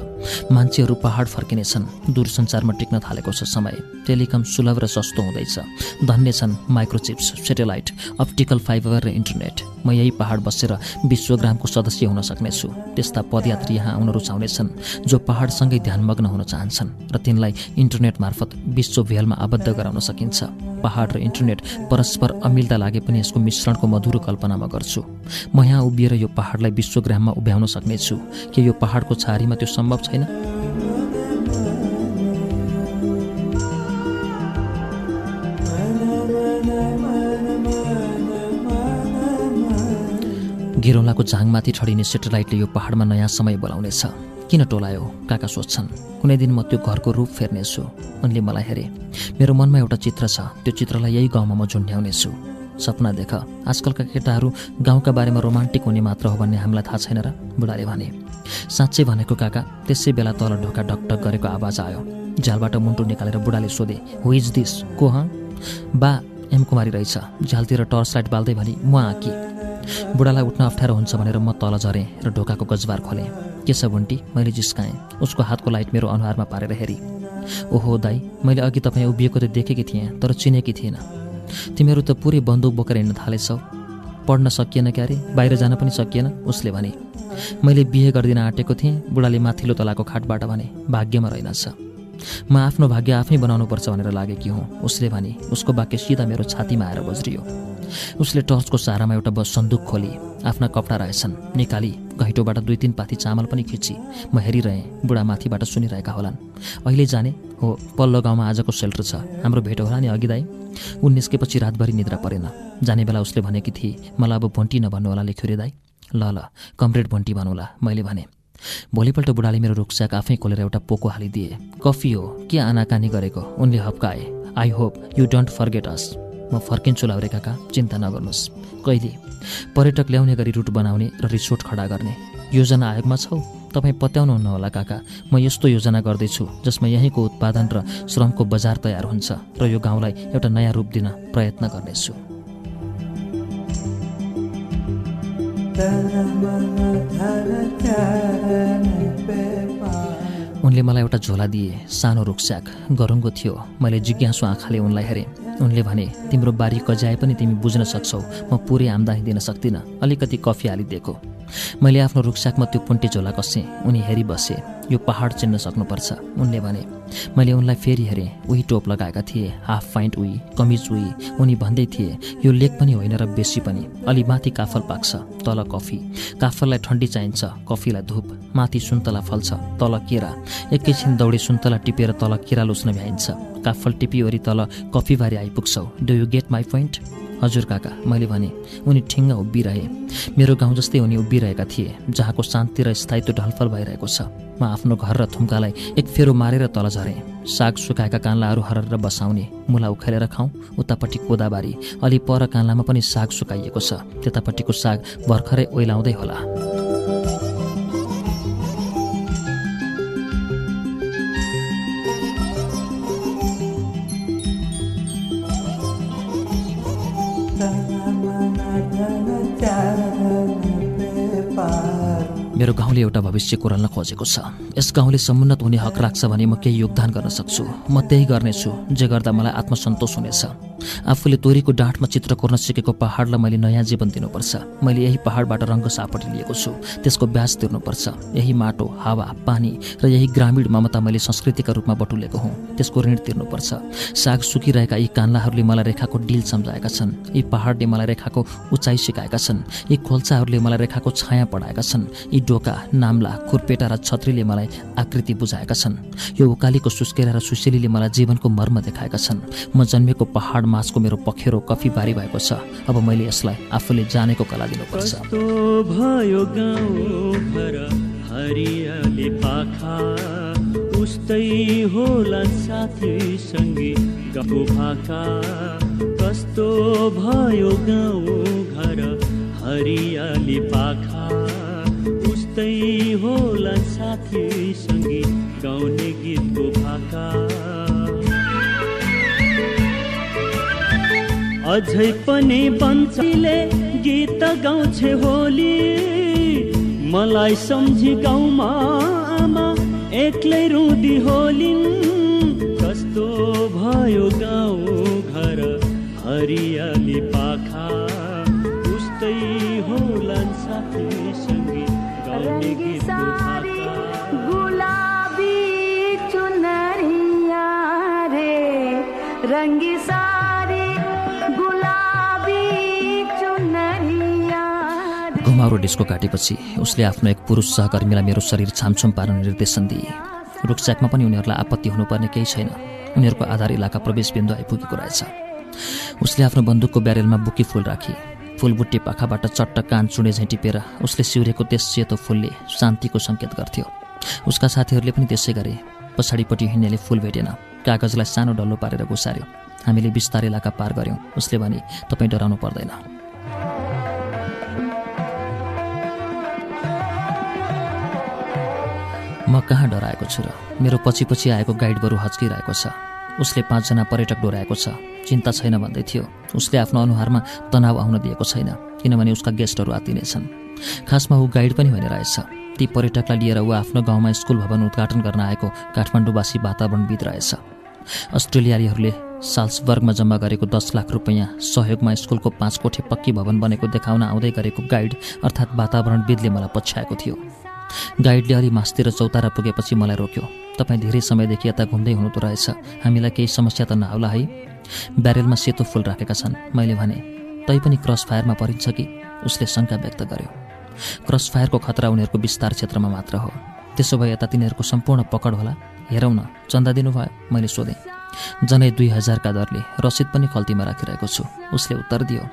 मान्छेहरू पहाड फर्किनेछन्। दूरसञ्चारमा टिक्न थालेको छ समय। टेलिकम सुलभ र सस्तो हुँदैछ। धन्य छन् माइक्रोचिप्स सेटेलाइट अप्टिकल फाइबर र इन्टरनेट। म यही पहाड बसेर विश्वग्रामको सदस्य हुन सक्नेछु। त्यस्ता पदयात्री यहाँ आउन रुचाउनेछन् जो पहाडसँगै ध्यानमग्न हुन चाहन्छन् र तिनलाई इन्टरनेट मार्फत विश्व भेलमा आबद्ध गराउन सकिन्छ। पहाड र इन्टरनेट परस्पर अमिल्दा लागे पनि यसको मिश्रणको मधुरो कल्पनामा गर्छु। म यहाँ उभिएर यो पहाडलाई विश्वग्राममा उभ्याउन सक्नेछु। के यो पहाडको छारीमा त्यो सम्भव छैन? गिरौलाको झाङमाथि ठडिने सेटेलाइटले यो पहाडमा नयाँ समय बोलाउनेछ। किन टोलायो? काका सोध्छन्? कुनै दिन म त्यो घरको रूप फेर्नेछु। उनले मलाई हेरे मेरो मनमा एउटा चित्र छ। त्यो चित्रलाई यही गाउँमा म झुन्ड्याउनेछु सपना देख। आजकलका केटाहरू गाउँका बारेमा रोमान्टिक हुने मात्र हो भन्ने हामीलाई थाहा छैन र बुढाले भने। साँच्चै भनेको काका त्यसै बेला तल ढोका ढकढक गरेको आवाज आयो। झ्यालबाट मुन्टु निकालेर बुढाले सोधे हु इज दिस को ह? बा एम कुमारी रहेछ। झ्यालतिर टर्च लाइट बाल्दै भनी म आँकी बुढालाई उठ्न अप्ठ्यारो हुन्छ भनेर म तल झरेँ र ढोकाको गजबार खोलेँ। के छ बुन्टी? मैले जिस्काएँ। उसको हातको लाइट मेरो अनुहारमा पारेर हेरी। ओहो दाई मैले अघि तपाईँ उभिएको त देखेकी थिएँ तर चिनेकी थिएन। तिमीहरू त पुरै बन्दुक बोकेर हिँड्न थालेछौ। पढ्न सकिएन क्यारे बाहिर जान पनि सकिएन उसले भने। मैले बिहे गरिदिन आँटेको थिएँ बुढाले माथिल्लो तलाको खाटबाट भने भाग्यमा रहेनछ। म आफ्नो भाग्य आफै बनाउनुपर्छ भनेर लागेकी हुँ। उसले भने उसको वाक्य सिधा मेरो छातीमा आएर बज्रियो। उसले टर्चको सहारामा एउटा बस सन्दुक खोली। आफ्ना कपडा रहेछन्। निकाली घैटोबाट दुई तिन पाथी चामल पनि खिची। म हेरिरहेँ बुढा माथिबाट सुनिरहेका होलान्। अहिले जाने? हो पल्लो गाउँमा आजको सेल्टर छ। हाम्रो भेट होला नि अघि दाई ऊ निस्केपछि रातभरि निद्रा परेन। जाने बेला उसले भनेकी थिए मलाई अब भोन्टी नभन्नु होला लेख्यो रे दाई ल ल कमरेड भोन्टी भनौँला। मैले भने भोलिपल्ट बुढाले मेरो रुखस्याक आफै खोलेर एउटा पोको हालिदिए। कफी हो के आनाकानी गरेको? उनले हप्काए। I hope you don't forget us म फर्किन्छु लाउरे काका चिन्ता नगर्नुहोस्। कहिले? पर्यटक ल्याउने गरी रुट बनाउने र रिसोर्ट खडा गर्ने। योजना आयोगमा छौ तपाईँ पत्याउनुहुन्न होला काका। म यस्तो योजना गर्दैछु जसमा यहीँको उत्पादन र श्रमको बजार तयार हुन्छ र यो गाउँलाई एउटा नयाँ रूप दिन प्रयत्न गर्नेछु। उनले मलाई एउटा झोला दिए। सानो रुखस्याक गरुङ्गो थियो। मैले जिज्ञासु आँखाले उनलाई हेरेँ। उनले भने तिम्रो बारी कजाए पनि तिमी बुझ्न सक्छौ। म पुरै आम्दानी दिन सक्दिनँ। अलिकति कफी हालिदिएको मैले आफ्नो रुखसाकमा त्यो पुन्टे झोला कसेँ। उनी हेरिबसे यो पहाड चिन्न सक्नुपर्छ उनले भने मैले उनलाई फेरि हेरेँ उही टोप लगाएका थिए हाफ पाइन्ट उही कमिज उही उनी भन्दै थिए यो लेक पनि होइन र बेसी पनि अलि माथि काफल पाक्छ तल कफी काफललाई ठन्डी चाहिन्छ कफीलाई धुप माथि सुन्तला फल्छ तल केरा एकैछिन दौडी सुन्तला टिपेर तल केरा लुच्न भ्याइन्छ काफल टिपिवरी तल कफीबारी आइपुग्छौ do you get my point? हजुर काका मैले भने उनी ठिङ्ग उभिरहे। मेरो गाउँ जस्तै उनी उभिरहेका थिए जहाँको शान्ति र स्थायित्व ढलफल भइरहेको छ। म आफ्नो घर र थुम्कालाई एक फेरो मारेर तल झरेँ। साग सुकाएका कान्लाहरू हरेर बसाउने मुला उखेलेर खाउँ उतापट्टि कोदाबारी अलि पर कान्लामा पनि साग सुकाइएको छ। त्यतापट्टिको साग भर्खरै ओइलाउँदै होला। मेरो गाउँले एउटा भविष्य कोरल्न खोजेको छ। यस गाउँले समुन्नत हुने हक राख्छ भने म केही योगदान गर्न सक्छु। म त्यही गर्नेछु जे गर्दा मलाई आत्मसन्तोष हुनेछ। आफूले तोरीको डाँठमा चित्र कोर्न सिकेको पहाडलाई मैले नयाँ जीवन दिनुपर्छ। मैले यही पहाडबाट रङ्ग सापटी लिएको छु। त्यसको ब्याज तिर्नुपर्छ। यही माटो हावा पानी र यही ग्रामीण ममता मैले संस्कृतिका रूपमा बटुलेको हुँ। त्यसको ऋण तिर्नुपर्छ। साग सुकिरहेका यी कान्लाहरूले मलाई रेखाको डिल सम्झाएका छन्। यी पहाडले मलाई रेखाको उचाइ सिकाएका छन्। यी खोल्चाहरूले मलाई रेखाको छाया पढाएका छन्। यी डोका नाम्ला खुर्पेटा र छत्रीले मलाई आकृति बुझाएका छन्। यो उकालीको सुस्केरा र सुसेलीले मलाई जीवनको मर्म देखाएका छन्। म जन्मेको पहाड माझको मेरो पखेरो कफी बारी भएको छ। अब मैले यसलाई आफूले जानेको कला दिनुपर्छ। उस्तै होला साथी भाका। कस्तो भयो गाउँ घर? हरियाली पाखा। उस्तै होला साथी सङ्गी गाउने गीतको भाका। अझै पनि बन्चीले गीत गाउँछे होली। मलाई सम्झी गाउँमा आमा एक्लै रुदी होलिन्। कस्तो भयो गाउँ घर हरियाली पाखा। उस्तै होला साथी सङ्गी गाउने गीत गुलाबी चुनरिया रे। रङ्गी सारी गुलाबी चुनरिया रे। घुमाउरो डिस्को काटेपछि उसले आफ्नो एक पुरुष सहकर्मीलाई मेरो शरीर छामछुम पार्न निर्देशन दिए। रुखच्याकमा पनि उनीहरूलाई आपत्ति हुनुपर्ने केही छैन। उनीहरूको आधार इलाका प्रवेश बिन्दु आइपुगेको रहेछ। उसले आफ्नो बन्दुकको ब्यारेलमा बुकी फुल राखी। फुलबुट्टे पाखाबाट चट्ट कान चुडे झैँ टिपेर उसले सिउरेको त्यस सेतो फुलले शान्तिको सङ्केत गर्थ्यो। उसका साथीहरूले पनि त्यसै गरे। पछाडिपट्टि हिँड्नेले फुल भेटेन। कागजलाई सानो डल्लो पारेर घुसार्यो। हामीले बिस्तारै इलाका पार गऱ्यौँ। उसले भने तपाईँ डराउनु पर्दैन। म कहाँ डराएको छु र? मेरो पछि पछि आएको गाइड बरु हच्किरहेको छ। उसले पाँचजना पर्यटक डोराएको छ। चिन्ता छैन भन्दै थियो। उसले आफ्नो अनुहारमा तनाव आउन दिएको छैन किनभने उसका गेस्टहरू आतिनेछन् खासमा ऊ गाइड पनि होइन रहेछ। ती पर्यटकलाई लिएर ऊ आफ्नो गाउँमा स्कुल भवन उद्घाटन गर्न आएको काठमाडौँवासी वातावरणविद रहेछ। अस्ट्रेलियालीहरूले साल्सबर्गमा जम्मा गरेको दस लाख रुपियाँ सहयोगमा स्कुलको पाँच कोठे पक्की भवन बनेको देखाउन आउँदै गरेको गाइड अर्थात् वातावरणविदले मलाई पछ्याएको थियो। गाइडले अलि मासतिर चौतारा पुगेपछि मलाई रोक्यो। तपाईँ धेरै समयदेखि यता घुम्दै हुनुहुँदो रहेछ। हामीलाई केही समस्या त नआउला है। ब्यारेलमा सेतो फुल राखेका छन् मैले भने। तै पनि क्रस फायरमा परिन्छ कि? उसले शङ्का व्यक्त गर्यो। क्रस फायरको खतरा उनीहरूको विस्तार क्षेत्रमा मात्र हो। त्यसो भए यता तिनीहरूको सम्पूर्ण पकड होला? हेरौँ न चन्दा दिनुभयो मैले सोधेँ। जनै दुई हजारका दरले रसिद पनि खल्तीमा राखिरहेको छु उसले उत्तर दियो।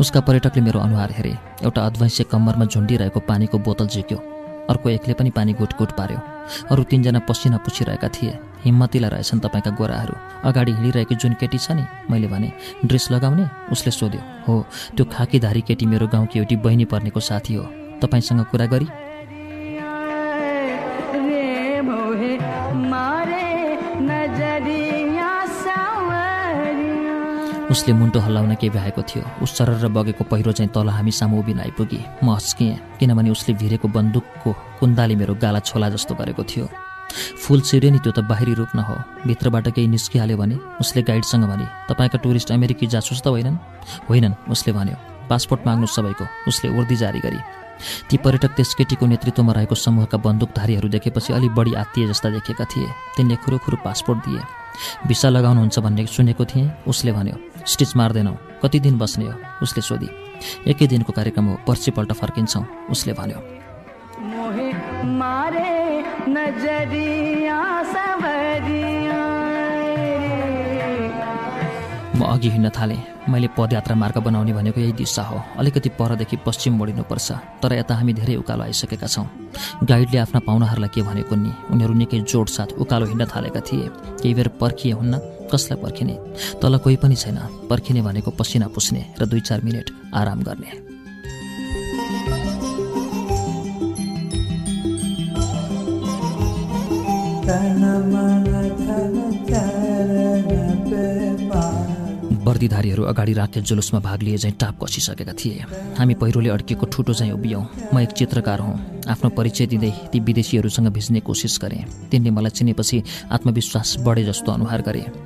उसका पर्यटकले मेरो अनुहार हेरे। एउटा अध्वैंश्य कम्मरमा झुन्डिरहेको पानीको बोतल झिक्यो। अर्को एकले पनि पानी गुटगुट पार्यो। अरू तिनजना पसिना पुछिरहेका थिए। हिम्मतिला रहेछन् तपाईँका गोराहरू। अगाडि हिँडिरहेकी जुन केटी छ नि मैले भने ड्रेस लगाउने? उसले सोध्यो। हो त्यो खाकीधारी केटी मेरो गाउँकी एउटी बहिनी पर्नेको साथी हो। तपाईँसँग कुरा गरी उसले मुन्टो हल्लाउन केही भ्याएको थियो। उस सरर बगेको पहिरो चाहिँ तल हामी सामु उभिन आइपुगी। म हस्किएँ किनभने उसले भिरेको बन्दुकको कुन्दाले मेरो गाला छोला जस्तो गरेको थियो। फुल छिर्यो नि त्यो त बाहिरी रूप हो भित्रबाट केही निस्किहाल्यो भने उसले गाइडसँग भने तपाईँका टुरिस्ट अमेरिकी जासुस त होइनन्? होइनन् उसले भन्यो। पासपोर्ट माग्नु सबैको उसले उर्दी जारी गरी। ती पर्यटक त्यस केटीको नेतृत्वमा रहेको समूहका बन्दुकधारीहरू देखेपछि अलि बढी आत्तीय जस्ता देखेका थिए। तिनले खुरुखुरु पासपोर्ट दिए। भिसा लगाउनुहुन्छ भन्ने सुनेको थिएँ उसले भन्यो। स्टिच मार्दैनौ। कति दिन बस्ने हो? उसले सोधी। एकै दिनको कार्यक्रम हो। पर्सिपल्ट फर्किन्छौँ उसले भन्यो। म अघि हिँड्न थालेँ। मैले पदयात्रा मार्ग बनाउने भनेको यही दिशा हो। अलिकति परदेखि पश्चिम मोडिनुपर्छ। तर यता हामी धेरै उकालो आइसकेका छौँ। गाइडले आफ्ना पाहुनाहरूलाई के भनेको नि उनीहरू निकै जोड साथ उकालो हिँड्न थालेका थिए। केही बेर पर्खिए हुन्न। कसलाई पर्खिने? तल कोही पनि छैन। पर्खिने भनेको पसिना पुस्ने र दुई चार मिनट आराम गर्ने। वर्दीधारीहरू अगाडि राखेर जुलुसमा भाग लिए चाहिँ टाप कसिसकेका थिए। हामी पहिरोले अड्किएको ठुटो चाहिँ उभियौँ। म एक चित्रकार हुँ। आफ्नो परिचय दिँदै ती विदेशीहरूसँग भिज्ने कोसिस गरेँ। तिनले मलाई चिनेपछि आत्मविश्वास बढे जस्तो अनुहार गरे।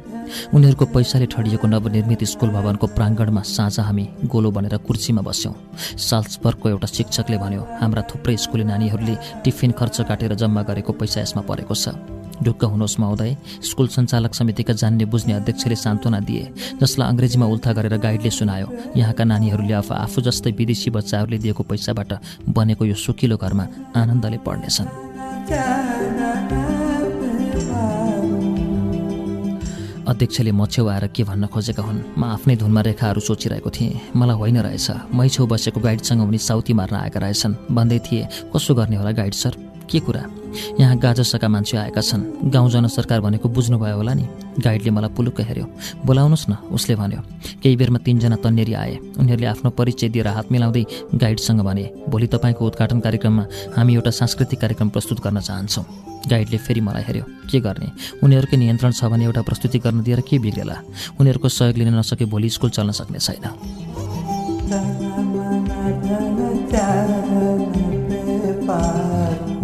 उनीहरूको पैसाले ठडिएको नवनिर्मित स्कुल भवनको प्राङ्गणमा साँझ हामी गोलो बनेर कुर्सीमा बस्यौँ। साल्सबर्गको एउटा शिक्षकले भन्यो हाम्रा थुप्रै स्कुले नानीहरूले टिफिन खर्च काटेर जम्मा गरेको पैसा यसमा परेको छ। ढुक्क हुनुहोस् महोदय स्कुल सञ्चालक समितिका जान्ने बुझ्ने अध्यक्षले सान्त्वना दिए जसलाई अङ्ग्रेजीमा उल्था गरेर गाइडले सुनायो। यहाँका नानीहरूले आफू आफू जस्तै विदेशी बच्चाहरूले दिएको पैसाबाट बनेको यो सुकिलो घरमा आनन्दले पढ्नेछन्। अध्यक्षले म छेउ आएर के भन्न खोजेका हुन्? म आफ्नै धुनमा रेखाहरू सोचिरहेको थिएँ। मलाई होइन रहेछ। मै छेउ बसेको गाइडसँग उनी साउती मार्न आएका रहेछन्। भन्दै थिए कसो गर्ने होला गाइड सर? के कुरा? यहाँ गाजसका मान्छे आएका छन्। गाउँ जनसरकार भनेको बुझ्नुभयो होला नि। गाइडले मलाई पुलुक्क हेऱ्यो। बोलाउनुहोस् न उसले भन्यो। केही बेरमा तिनजना तन्नेरी आए। उनीहरूले आफ्नो परिचय दिएर हात मिलाउँदै गाइडसँग भने भोलि तपाईँको उद्घाटन कार्यक्रममा हामी एउटा सांस्कृतिक कार्यक्रम प्रस्तुत गर्न चाहन्छौँ। गाइडले फेरि मलाई हेऱ्यो। के गर्ने? उनीहरूकै नियन्त्रण छ भने एउटा प्रस्तुति गर्न दिएर के बिग्रेला? उनीहरूको सहयोग लिन नसके भोलि स्कुल चल्न सक्ने छैन।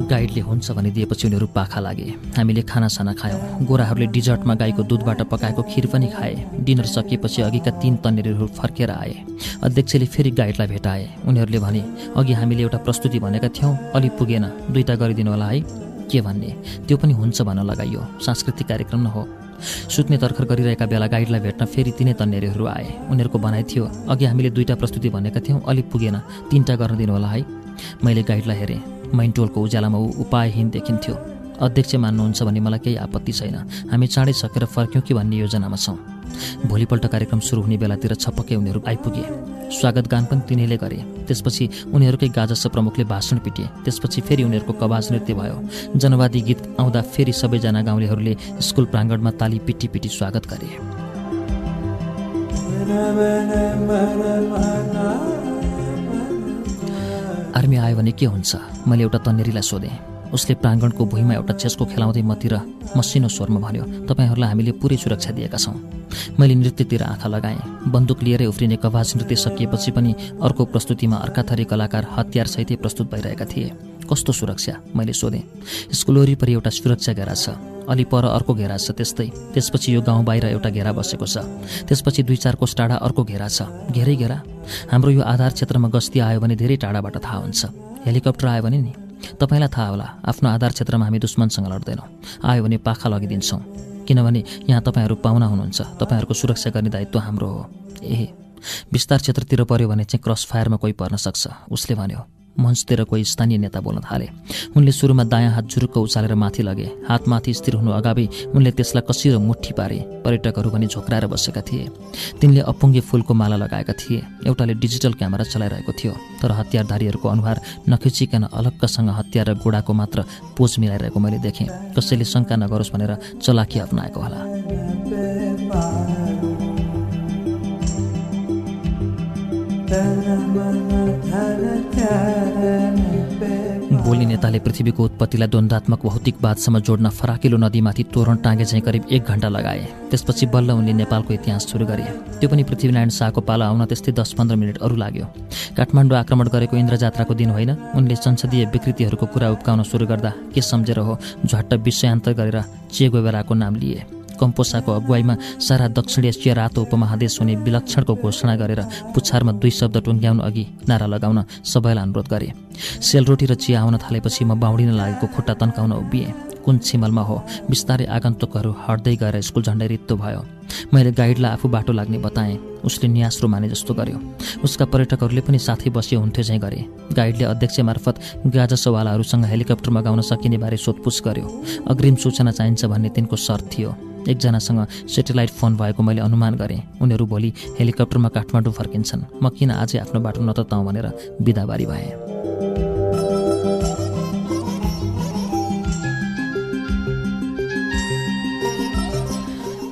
गाइडले हुन्छ भने दिएपछि उनीहरू पाखा लागे। हामीले खानासाना खायौँ। गोराहरूले डिजर्टमा गाईको दुधबाट पकाएको खिर पनि खाए। डिनर सकिएपछि अघिका तीन तन्नेरीहरू फर्केर आए। अध्यक्षले फेरि गाइडलाई भेटाए। उनीहरूले भने अघि हामीले एउटा प्रस्तुति भनेका थियौँ। अलि पुगेन। दुईवटा गरिदिनु होला है। के भन्ने? त्यो पनि हुन्छ भन्न लगाइयो। सांस्कृतिक कार्यक्रम न हो सुत्ने तर्खर गरिरहेका बेला गाइडलाई भेट्न फेरि तिनै तन्नेरीहरू आए। उनीहरूको भनाइ थियो अघि हामीले दुईवटा प्रस्तुति भनेका थियौँ। अलिक पुगेन। तिनवटा गर्न दिनु होला है मैले गाइडलाई हेरेँ। मैनटोलको उज्यालामा ऊ उपायहीन देखिन्थ्यो। अध्यक्ष मान्नुहुन्छ भने मलाई केही आपत्ति छैन। हामी चाँडै सकेर फर्क्यौँ कि भन्ने योजनामा छौँ। भोलिपल्ट कार्यक्रम सुरु हुने बेलातिर छपक्कै उनीहरू आइपुगे। स्वागत गान पनि तिनीले गरे। त्यसपछि उनीहरूकै गाजस प्रमुखले भाषण पिटे। त्यसपछि फेरि उनीहरूको कवाज नृत्य भयो। जनवादी गीत आउँदा फेरि सबैजना गाउँलेहरूले स्कुल प्राङ्गणमा ताली पिटी पिटी स्वागत गरे। आर्मी आयो भने के हुन्छ? मैले एउटा तन्नेरीलाई सोधेँ। उसले प्राङ्गणको भुइँमा एउटा चेस्को खेलाउँदै मतिर मसिनो स्वरमा भन्यो तपाईँहरूलाई हामीले पुरै सुरक्षा दिएका छौँ। मैले नृत्यतिर आँखा लगाएँ। बन्दुक लिएरै उफ्रिने कवाज नृत्य सकिएपछि पनि अर्को प्रस्तुतिमा अर्का थरी कलाकार हतियारसहितै प्रस्तुत भइरहेका थिए। कस्तो सुरक्षा? मैले सोधेँ। स्कुल वरिपरि एउटा सुरक्षा घेरा छ। अलि पर अर्को घेरा छ त्यस्तै। त्यसपछि यो गाउँ बाहिर एउटा घेरा बसेको छ। त्यसपछि दुई चार कोस टाढा अर्को घेरा छ। घेरै घेरा? हाम्रो यो आधार क्षेत्रमा गस्ती आयो भने धेरै टाढाबाट थाहा हुन्छ। हेलिकप्टर आयो भने नि? तपाईँलाई थाहा होला। आफ्नो आधार क्षेत्रमा हामी दुश्मनसँग लड्दैनौँ। आयो भने पाखा लगिदिन्छौँ। किनभने यहाँ तपाईँहरू पाहुना हुनुहुन्छ। तपाईँहरूको सुरक्षा गर्ने दायित्व हाम्रो हो। ए विस्तार क्षेत्रतिर पऱ्यो भने चाहिँ क्रस फायरमा कोही पर्न सक्छ। उसले भन्यो। मञ्चतिर कोही स्थानीय नेता बोल्न थाले। उनले सुरुमा दायाँ हात जुरुक्क उचालेर माथि लगे। हात माथि स्थिर हुनु अगावि उनले त्यसलाई कसिरो मुठी पारे। पर्यटकहरू पनि झोक्राएर बसेका थिए। तिनले अपुङ्गे फुलको माला लगाएका थिए। एउटाले डिजिटल क्यामेरा चलाइरहेको थियो। तर हतियारधारीहरूको अनुहार नखिचिकन अलग्गसँग हतियार र गोडाको मात्र पोज मिलाइरहेको मैले देखेँ। कसैले शङ्का नगरोस् भनेर चलाखी अप्नाएको होला। बोल्ने नेताले पृथ्वीको उत्पत्तिलाई द्वन्द्वात्मक भौतिकवादसम्म जोड्न फराकिलो नदीमाथि तोरण टाँगे चाहिँ करिब एक घन्टा लगाए। त्यसपछि बल्ल उनले नेपालको इतिहास सुरु गरे। त्यो पनि पृथ्वीनारायण शाहको पाला आउन त्यस्तै दस पन्ध्र मिनट अरू लाग्यो। काठमाडौँ आक्रमण गरेको इन्द्रजात्राको दिन होइन। उनले संसदीय विकृतिहरूको कुरा उब्काउन सुरु गर्दा के सम्झेर हो? झट्ट विषयान्तर गरेर चे गोबेराको नाम लिए। कम्पोसाको अगुवाईमा सारा दक्षिण एसिया रातो उपमहादेश हुने विलक्षणको घोषणा गरेर पुछारमा दुई शब्द टुङ्ग्याउनु अघि नारा लगाउन सबैलाई अनुरोध गरे। सेलरोटी र चिया आउन थालेपछि म बाहुडिन लागेको खुट्टा तन्काउन उभिएँ। कुन छिमलमा हो? बिस्तारै आगन्तुकहरू हट्दै गएर स्कुल झन्डै रित्तो भयो। मैले गाइडलाई आफू बाटो लाग्ने बताएँ। उसले न्यास्रो माने जस्तो गर्यो। उसका पर्यटकहरूले पनि साथै बसियो हुन्थ्यो चाहिँ गरे। गाइडले अध्यक्ष मार्फत गाजसवालाहरूसँग हेलिकप्टर मगाउन सकिने बारे सोधपुछ गर्यो। अग्रिम सूचना चाहिन्छ भन्ने तिनको शर्त थियो। एकजनासँग सेटेलाइट फोन भएको मैले अनुमान गरेँ। उनीहरू भोलि हेलिकप्टरमा काठमाडौँ फर्किन्छन्। म किन आजै आफ्नो बाटो नतताउँ भनेर बिदाबारी भएँ।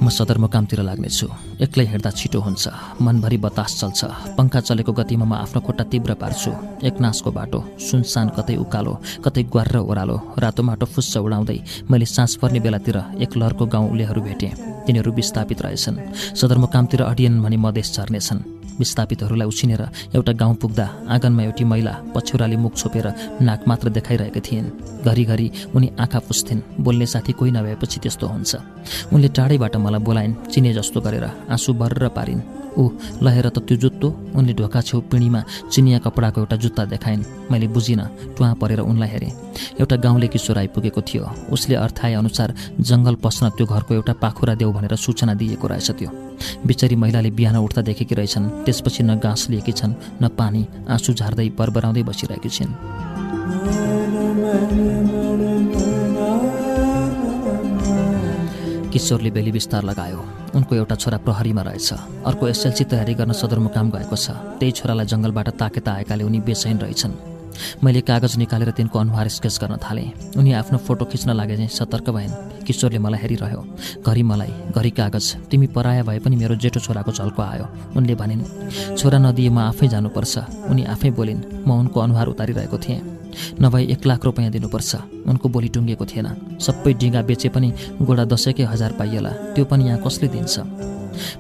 म सदरमुकामतिर लाग्नेछु। एक्लै हिँड्दा छिटो हुन्छ। मनभरि बतास चल्छ। पङ्खा चलेको गतिमा म आफ्नो खुट्टा तीव्र पार्छु। एकनासको बाटो सुनसान कतै उकालो कतै ग्वार ओह्रालो रातो माटो फुस्स उडाउँदै मैले सास पर्ने बेलातिर एक लहरको गाउँलेहरू भेटेँ। तिनीहरू विस्थापित रहेछन्। सदरमुकामतिर अडियन भनी मधेस झर्नेछन्। विस्थापितहरूलाई उछिनेर एउटा गाउँ पुग्दा आँगनमा एउटी महिला पछ्यौराले मुख छोपेर नाक मात्र देखाइरहेकी थिइन्। घरिघरि उनी आँखा पुस्थिन्। बोल्ने साथी कोही नभएपछि त्यस्तो हुन्छ। उनले टाढैबाट मलाई बोलाइन् चिने जस्तो गरेर आँसु बर्र पारिन्। ऊ लहेर त त्यो जुत्तो उनले ढोका छेउ पिँढीमा चिनिया कपडाको एउटा जुत्ता देखाइन्। मैले बुझिनँ टुवा परेर उनलाई हेरेँ। एउटा गाउँले किशोर आइपुगेको थियो। उसले अनुसार जङ्गल पस्न त्यो घरको एउटा पाखुरा देऊ भनेर सूचना दिएको रहेछ त्यो। बिचरी महिलाले बिहान उठ्दा देखेकी रहेछन्। त्यसपछि न घाँस लिएकी छन् न पानी आँसु झार्दै बरबराउँदै बसिरहेकी छिन्। किशोरले बेली विस्तार लगायो। उनको एउटा छोरा प्रहरीमा रहेछ। अर्को एसएलसी तयारी गर्न सदरमुकाम गएको छ। त्यही छोरालाई जङ्गलबाट ताकेता आएकाले उनी बेचैन रहेछन्। मैले कागज निकालेर तिनको अनुहार स्केच गर्न थालेँ। उनी आफ्नो फोटो खिच्न लागे चाहिँ सतर्क भइन् किशोरले मलाई हेरिरह्यो घरि मलाई घरि कागज। तिमी पराया भए पनि मेरो जेठो छोराको झल्को आयो। उनले भनिन् छोरा नदिए म आफै जानुपर्छ। उनी आफै बोलिन् म उनको अनुहार उतारिरहेको थिएँ। नभए एक लाख रुपियाँ दिनुपर्छ। उनको बोली टुङ्गेको थिएन। सबै डिङ्गा बेचे पनि गोडा दसैँकै हजार पाइएला। त्यो पनि यहाँ कसले दिन्छ?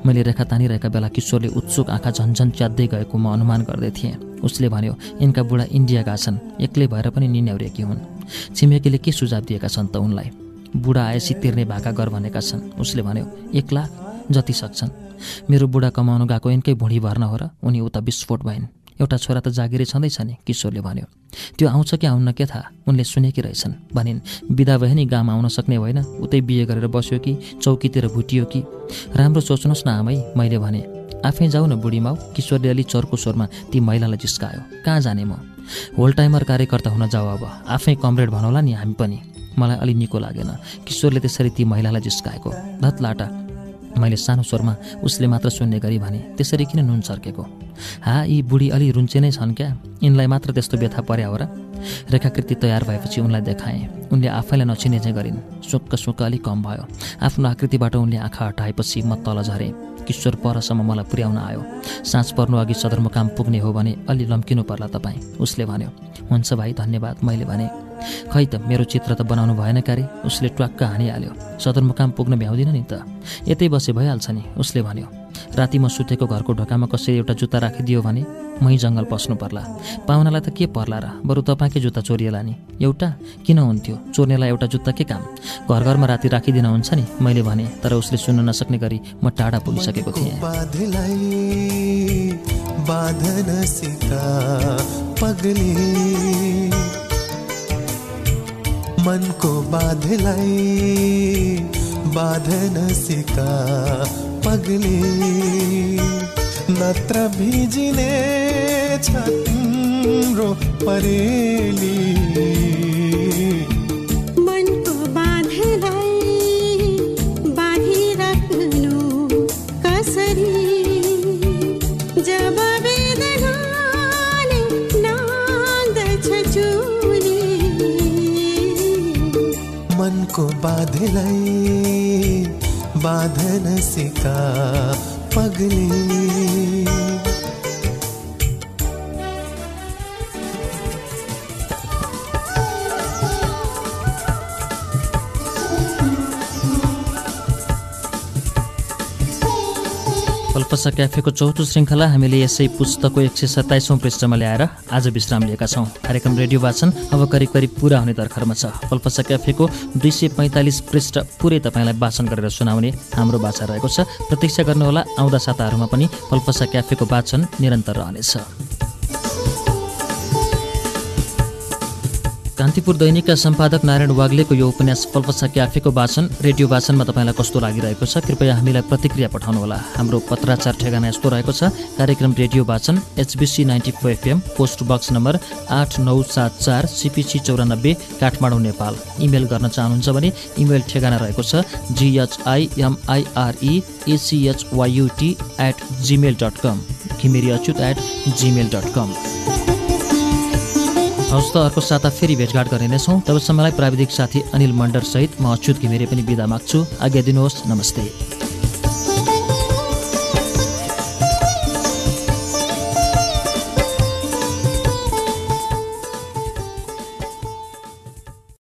मैले रेखा तानिरहेका बेला किशोरले उत्सुक आँखा झन्झन च्यात्दै गएको म अनुमान गर्दै थिएँ। उसले भन्यो यिनका बुढा इन्डिया गएका छन्। एक्लै भएर पनि निन्याउरेकी हुन्। छिमेकीले के सुझाव दिएका छन् त उनलाई? बुढा आएपछि तिर्ने भाका गर भनेका छन्। उसले भन्यो एक लाख? जति सक्छन्। मेरो बुढा कमाउनु गएको यिनकै भुँडी भर्न हो र उनी उता विस्फोट भइन्। एउटा छोरा त जागिरै छँदैछ नि किशोरले भन्यो। त्यो आउँछ कि आउन्न के थाहा? उनले सुनेकी रहेछन्। भनिन् बिदा भए नि गाम आउन सक्ने होइन उतै बिहे गरेर बस्यो कि चौकीतिर भुटियो कि? राम्रो सोच्नुहोस् न आमै मैले भने। आफै जाऊ न बुढी माउ। किशोरले अलि चर्को स्वरमा ती महिलालाई जिस्कायो। कहाँ जाने म? होल टाइमर कार्यकर्ता हुन जाऊ अब। आफै कमरेड भनौँला नि हामी पनि। मलाई अलि निको लागेन। किशोरले त्यसरी ती महिलालाई जिस्काएको। धत लाटा। मैले सानो स्वरमा उसले मात्र सुन्ने गरी भने त्यसरी किन नुन सर्केको हा यी बुढी अलि रुन्चे नै छन् क्या? यिनलाई मात्र त्यस्तो व्यथा पर्या हो र? रेखाकृति तयार भएपछि उनलाई देखाएँ। उनले आफैलाई नचिने चाहिँ गरिन्। सुक्क सुक्क अलिक कम भयो। आफ्नो आकृतिबाट उनले आँखा हटाएपछि म तल झरेँ। किशोर परसम्म मलाई पुर्याउन आयो। साँझ पर्नु अघि सदरमुकाम पुग्ने हो भने अलि लम्किनु पर्ला तपाईँ उसले भन्यो। हुन्छ भाइ धन्यवाद। मैले भने। खै त मेरो चित्र त बनाउनु भएन क्यारे? उसले ट्वाक्क हानिहाल्यो। सदरमुकाम पुग्न भ्याउँदिनँ नि त। यतै बसे भइहाल्छ नि उसले भन्यो। राति म सुतेको घरको ढोकामा कसैले एउटा जुत्ता राखिदियो भने मै जङ्गल पस्नु पर्ला। पाहुनालाई त के पर्ला र? बरु तपाईँकै जुत्ता चोरिएला नि। एउटा? किन हुन्थ्यो? चोर्नेलाई एउटा जुत्ता के काम? घर घरमा राति राखिदिन हुन्छ नि मैले भने तर उसले सुन्न नसक्ने गरी म टाढा पुगिसकेको थिएँ। मनको बाधलाई बाधन सिका पगली। नत्र भिजिने छ परेली। मनको बाधलाई बाधन सिका पगली। कल्पसा क्याफेको चौथो श्रृङ्खला हामीले यसै पुस्तकको एक सय सत्ताइसौँ पृष्ठमा ल्याएर आज विश्राम लिएका छौँ। कार्यक्रम रेडियो वाचन अब करिब करिब पुरा हुने दर्खरमा छ। कल्पसा क्याफेको दुई सय पैँतालिस पृष्ठ पुरै तपाईँलाई वाचन गरेर सुनाउने हाम्रो बाछा रहेको छ। प्रतीक्षा गर्नुहोला आउँदा साताहरूमा पनि कल्पसा क्याफेको वाचन निरन्तर रहनेछ। कान्तिपुर दैनिकका सम्पादक नारायण वाग्लेको यो उपन्यास पल्पसा क्याफेको वाचन रेडियो वाचनमा तपाईँलाई कस्तो लागिरहेको छ कृपया हामीलाई प्रतिक्रिया पठाउनुहोला। हाम्रो पत्राचार ठेगाना यस्तो रहेको छ कार्यक्रम रेडियो वाचन HBC ninety four FM post box number आठ नौ सात चार सिपिसी चौरानब्बे काठमाडौँ नेपाल। इमेल गर्न चाहनुहुन्छ भने इमेल ठेगाना रहेको छ GHIMIRE ACHYUT at Gmail dot com Ghimire Achyut at Gmail dot com हवस् त अर्को साता फेरि भेटघाट गर्ने नै छौँ। तबसम्मलाई प्राविधिक साथी अनिल मण्डरसहित म अच्युत घिमिरे पनि बिदा माग्छु। आज्ञा दिनुहोस्। नमस्ते।